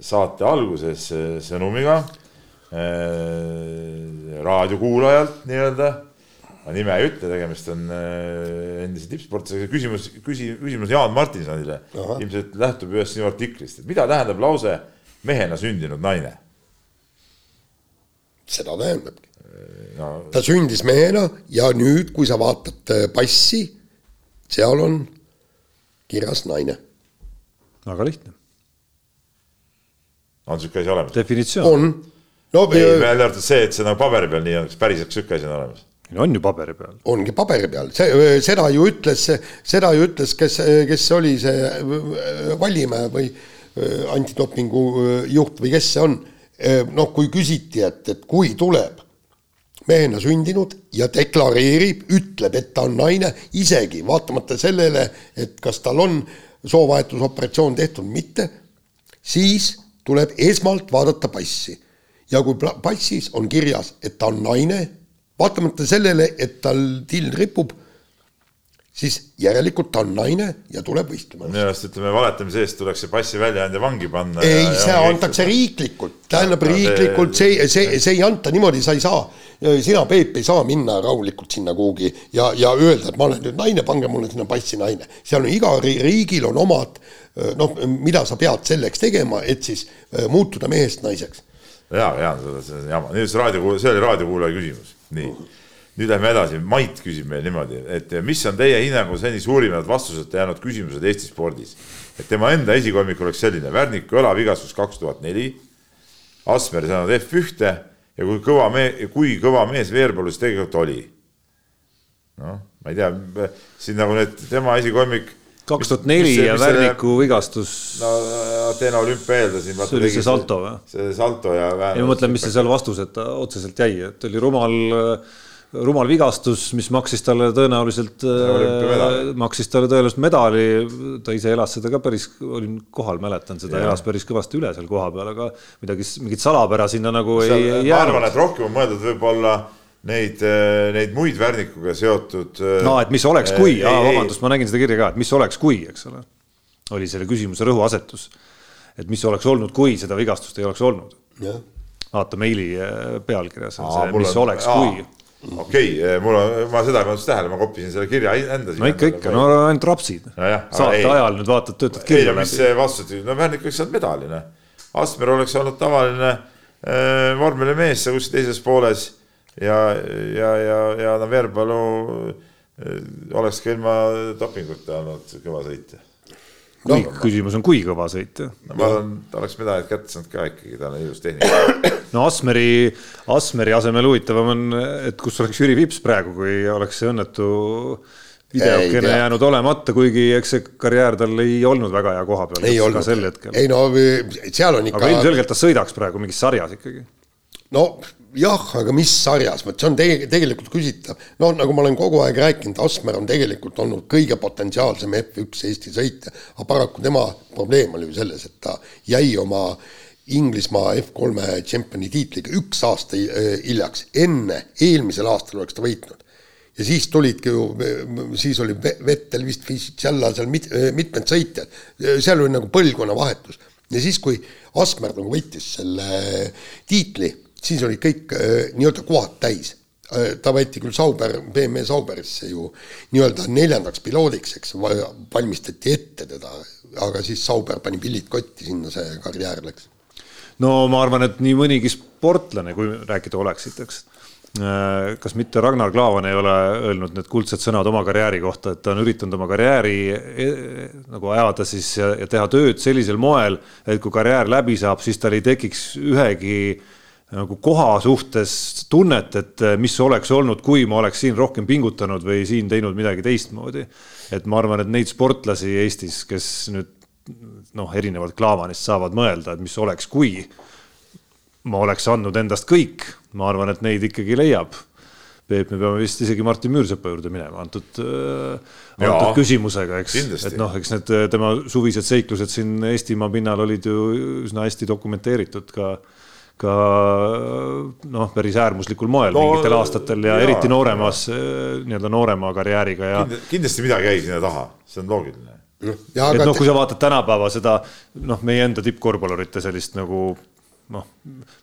saate alguses sõnumiga äh, raadiokuulajalt nii-öelda ma nime ei ütle, tegemist on äh, endise tippsportlasega, küsimus, küsi-, küsimus Jaan Martinsonile. ilmselt lähtub ühest sinu artiklist, et mida tähendab lause mehena sündinud naine? seda tähendabki no.. ta sündis mehena ja nüüd, kui sa vaatad äh, passi, seal on kirjas naine. väga lihtne. on sihuke asi olemas? definitsioon. on. No ei, välja arvatud see, et see nagu paberi peal nii on, kas päriselt sihuke asi on olemas? on ju paberi peal. ongi paberi peal, see, seda ju ütles, seda ju ütles, kes, kes oli see Vallimäe või antidopingu juht või kes see on. noh, kui küsiti, et, et kui tuleb mehena sündinud ja deklareerib, ütleb, et ta on naine, isegi vaatamata sellele, et kas tal on soovahetusoperatsioon tehtud või mitte, siis tuleb esmalt vaadata passi. Ja kui passis on kirjas, et ta on naine vaatamata sellele, et tal till ripub, siis järelikult ta on naine ja tuleb võistlema. minu arust ütleme, valetamise eest tuleks see passi väljaandja vangi panna. ei, see antakse riiklikult, tähendab no, riiklikult, see, see, see ei anta niimoodi, sa ei saa, sina, Peep, ei saa minna rahulikult sinna kuhugi ja, ja öelda, et ma olen nüüd naine, pange mulle sinna passi naine. seal on igal riigil on omad noh, mida sa pead selleks tegema, et siis muutuda mehest naiseks. Ja, ja see on jama, nüüd see raadiokuulaja, see oli raadiokuulaja küsimus. Nii, nüüd lähme edasi, Mait küsib meil niimoodi, et mis on teie hinnangul seni suurimad vastuseta jäänud küsimused Eesti spordis? et tema enda esikolmik oleks selline, Värniku õlavigastus kaks tuhat neli, Asmer saanud F1-te ja kui kõva me-, kui kõva mees Veerpalus tegelikult oli. noh, ma ei tea, siin nagu need tema esikolmik kaks tuhat neli ja Värniku vigastus. no Ateena olümpia eeldasin. see oli see salto või? see salto ja. ei ma mõtlen, mis see seal vastuseta otseselt jäi, et oli rumal, rumal vigastus, mis maksis talle tõenäoliselt, maksis talle tõenäoliselt medali. ta ise elas seda ka päris, olin kohal, mäletan seda, elas päris kõvasti üle seal kohapeal, aga midagi, mingit salapära sinna nagu seal, ei jäänud. ma arvan, et rohkem on mõeldud võib-olla neid, äh, neid muid Värnikuga seotud. Äh, no et mis oleks, kui, vabandust, ma nägin seda kirja ka, et mis oleks, kui, eks ole. oli selle küsimuse rõhuasetus. et mis oleks olnud, kui seda vigastust ei oleks olnud. vaata meili äh, pealkirjas on see, mis on, oleks, kui okei okay,, mul on, ma seda ei pannud tähele, ma koppisin selle kirja enda. no ikka, ikka, no ainult rapsid no. saate ei, ajal nüüd vaatad, töötad kirja läbi. mis vastused, no Värnik oleks saanud medali, noh. Asper oleks olnud tavaline äh, vormelimees seal kuskil teises pooles ja, ja, ja, ja no Veerpalu eh, oleks ka ilma dopinguta olnud kõva sõitja kui no, küsimus on, kui kõva sõit. no ma arvan, ta oleks medalid kätte saanud ka ikkagi, tal on ilus tehnika. no Asmeri, Asmeri asemel huvitavam on, et kus oleks Jüri Vips praegu, kui oleks see õnnetu videokene jäänud olemata, kuigi eks see karjäär tal ei olnud väga hea koha peal. ei olnud, ei no seal on ikka. aga ilmselgelt ta sõidaks praegu mingis sarjas ikkagi. no jah, aga mis sarjas, vot see on tege-, tegelikult küsitav. no nagu ma olen kogu aeg rääkinud, Asmer on tegelikult olnud kõige potentsiaalsem F1 Eesti sõitja, aga paraku tema probleem oli ju selles, et ta jäi oma Inglismaa F3 tšempioni tiitliga üks aasta äh, hiljaks, enne eelmisel aastal oleks ta võitnud. ja siis tulidki ju, siis oli Vettel vist Fisichella seal mit, äh, mitmed sõitjad, seal oli nagu põlvkonnavahetus ja siis, kui Asmer nagu võitis selle tiitli siis olid kõik äh, nii-öelda kohad täis äh, ta võeti küll Sauber, BMW Sauberisse ju nii-öelda neljandaks piloodiks, eks, valmistati ette teda, aga siis Sauber pani pillid kotti, sinna see karjäär läks. no ma arvan, et nii mõnigi sportlane, kui rääkida Oleksiteks, äh, kas mitte Ragnar Klavan ei ole öelnud need kuldsed sõnad oma karjääri kohta, et ta on üritanud oma karjääri e, nagu ajada siis ja, ja teha tööd sellisel moel, et kui karjäär läbi saab, siis tal ei tekiks ühegi nagu koha suhtes tunnet, et mis oleks olnud, kui ma oleks siin rohkem pingutanud või siin teinud midagi teistmoodi. et ma arvan, et neid sportlasi Eestis, kes nüüd noh, erinevalt Klaavanist saavad mõelda, et mis oleks, kui ma oleks andnud endast kõik, ma arvan, et neid ikkagi leiab. Peep, me peame vist isegi Martin Müürsepa juurde minema antud äh,, antud küsimusega, eks. et noh, eks need tema suvised seiklused siin Eestimaa pinnal olid ju üsna hästi dokumenteeritud ka ka noh, päris äärmuslikul moel no, mingitel aastatel ja, ja eriti nooremas nii-öelda noorema karjääriga ja. kindlasti midagi jäi sinna taha, see on loogiline. et noh, kui sa vaatad tänapäeva seda noh, meie enda tippkorvpallurite sellist nagu noh,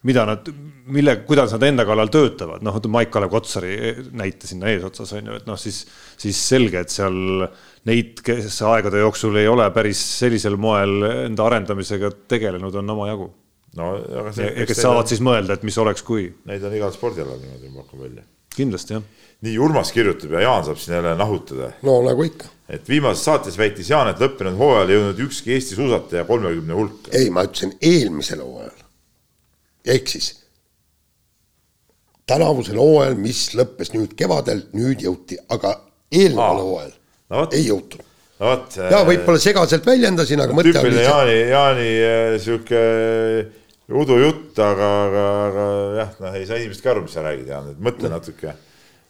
mida nad, mille, kuidas nad enda kallal töötavad, noh, Maik-Kalev Kotsari näite sinna eesotsas on ju, et noh, siis, siis selge, et seal neid, kes aegade jooksul ei ole päris sellisel moel enda arendamisega tegelenud, on omajagu no aga see. ja kes saavad on, siis mõelda, et mis oleks, kui. Neid on igal spordialal niimoodi, ma pakun välja. kindlasti jah. nii, Urmas kirjutab ja Jaan saab siin jälle nahutada. no nagu ikka. et viimases saates väitis Jaan, et lõppenud hooajal ei jõudnud ükski Eesti suusataja kolmekümne hulka. ei, ma ütlesin eelmisel hooajal. ehk siis tänavusel hooajal, mis lõppes nüüd kevadel, nüüd jõuti, aga eelneval hooajal no, ei jõutud no vot. ja võib-olla segaselt väljendasin, aga mõte oli. Jaani, Jaani eh, sihuke udujutt, aga, aga, aga jah, noh, ei saa inimestki aru, mis sa räägid, Jaan, et mõtle natuke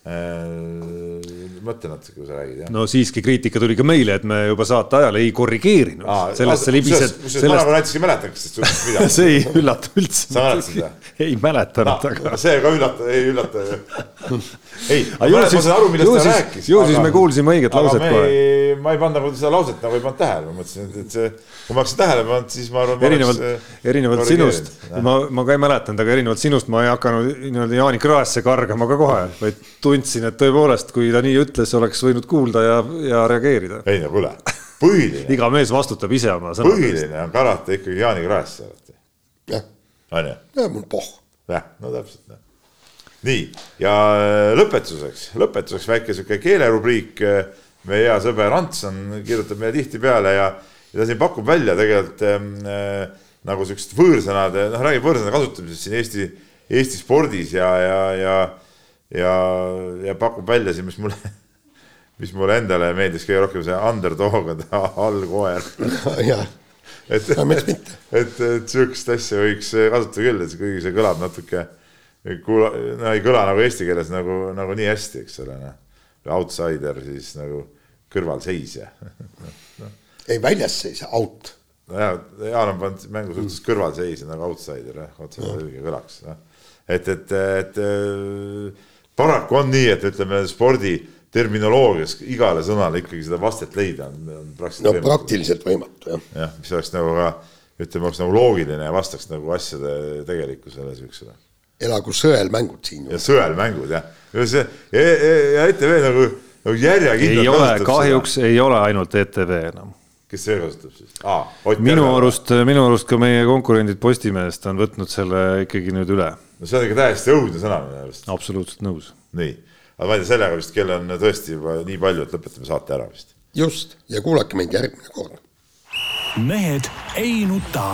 Äh, mõtle natuke, kui sa räägid, jah. no siiski kriitika tuli ka meile, et me juba saate ajal ei korrigeerinud. sellest sa libised. kusjuures ma nagu näiteks ei mäletanud sellest midagi. see ei üllata üldse. sa mäletad seda? ei mäletanud, aga. see ka üllata, ei üllata ju. ei, ma saan aru, millest ta rääkis. ju siis me kuulsime õiget lauset kohe. ma ei pannud nagu seda lauset nagu ei pannud tähele, ma mõtlesin, et see, kui ma oleksin tähele pannud, siis ma arvan. erinevalt, äh, erinevalt sinust, ma, ma ka ei mäletanud, aga erinevalt sinust ma ei hakanud nii-öelda Jaani kraesse kargama ka kohe, vaid tundsin, et tõepoolest, kui ta nii ütles, oleks võinud kuulda ja, ja reageerida. ei no kuule, põhiline iga mees vastutab ise oma sõnade eest. põhiline on karata ikkagi Jaani Kraesse jah. on ju? jah, mul pohh. jah, no täpselt noh. Nii, ja äh, lõpetuseks, lõpetuseks väike sihuke keelerubriik. meie hea sõber Ants on, kirjutab meile tihtipeale ja, ja ta siin pakub välja tegelikult äh, nagu siuksed võõrsõnade, noh, räägib võõrsõnade kasutamisest siin Eesti, Eesti spordis ja, ja, ja ja, ja pakub välja siin, mis mulle, mis mulle endale meeldis kõige rohkem, see underdog on allkoer et, et, et, et sihukest asja võiks kasutada küll, et kuigi see kõlab natuke, kuula, no ei kõla nagu eesti keeles nagu, nagu nii hästi, eks ole, noh. Outsider siis nagu kõrvalseisja no.. ei, väljasseisja, out. nojah, Jaan on pannud mängu suhtes kõrvalseisja nagu outsider, jah, otse õige kõlaks, noh. et, et, et, et paraku on nii, et ütleme spordi terminoloogias igale sõnale ikkagi seda vastet leida on, on praktiliselt no, võimatu. praktiliselt võimatu, jah. jah, mis oleks nagu ka, ütleme, oleks nagu loogiline ja vastaks nagu asjade tegelikkusele siuksele. Elagu sõelmängud siin. ja sõelmängud jah, ja see ja, ja, ja ETV nagu, nagu järjekindlalt. ei ole, kahjuks seda. ei ole ainult ETV enam kes see kasutab siis ah,? minu arust, minu arust ka meie konkurendid Postimehest on võtnud selle ikkagi nüüd üle. no see on ikka täiesti õudne sõna minu arust. absoluutselt nõus. nii, aga ma ei tea, sellega vist kell on tõesti juba nii palju, et lõpetame saate ära vist. just, ja kuulake meid järgmine kord. mehed ei nuta.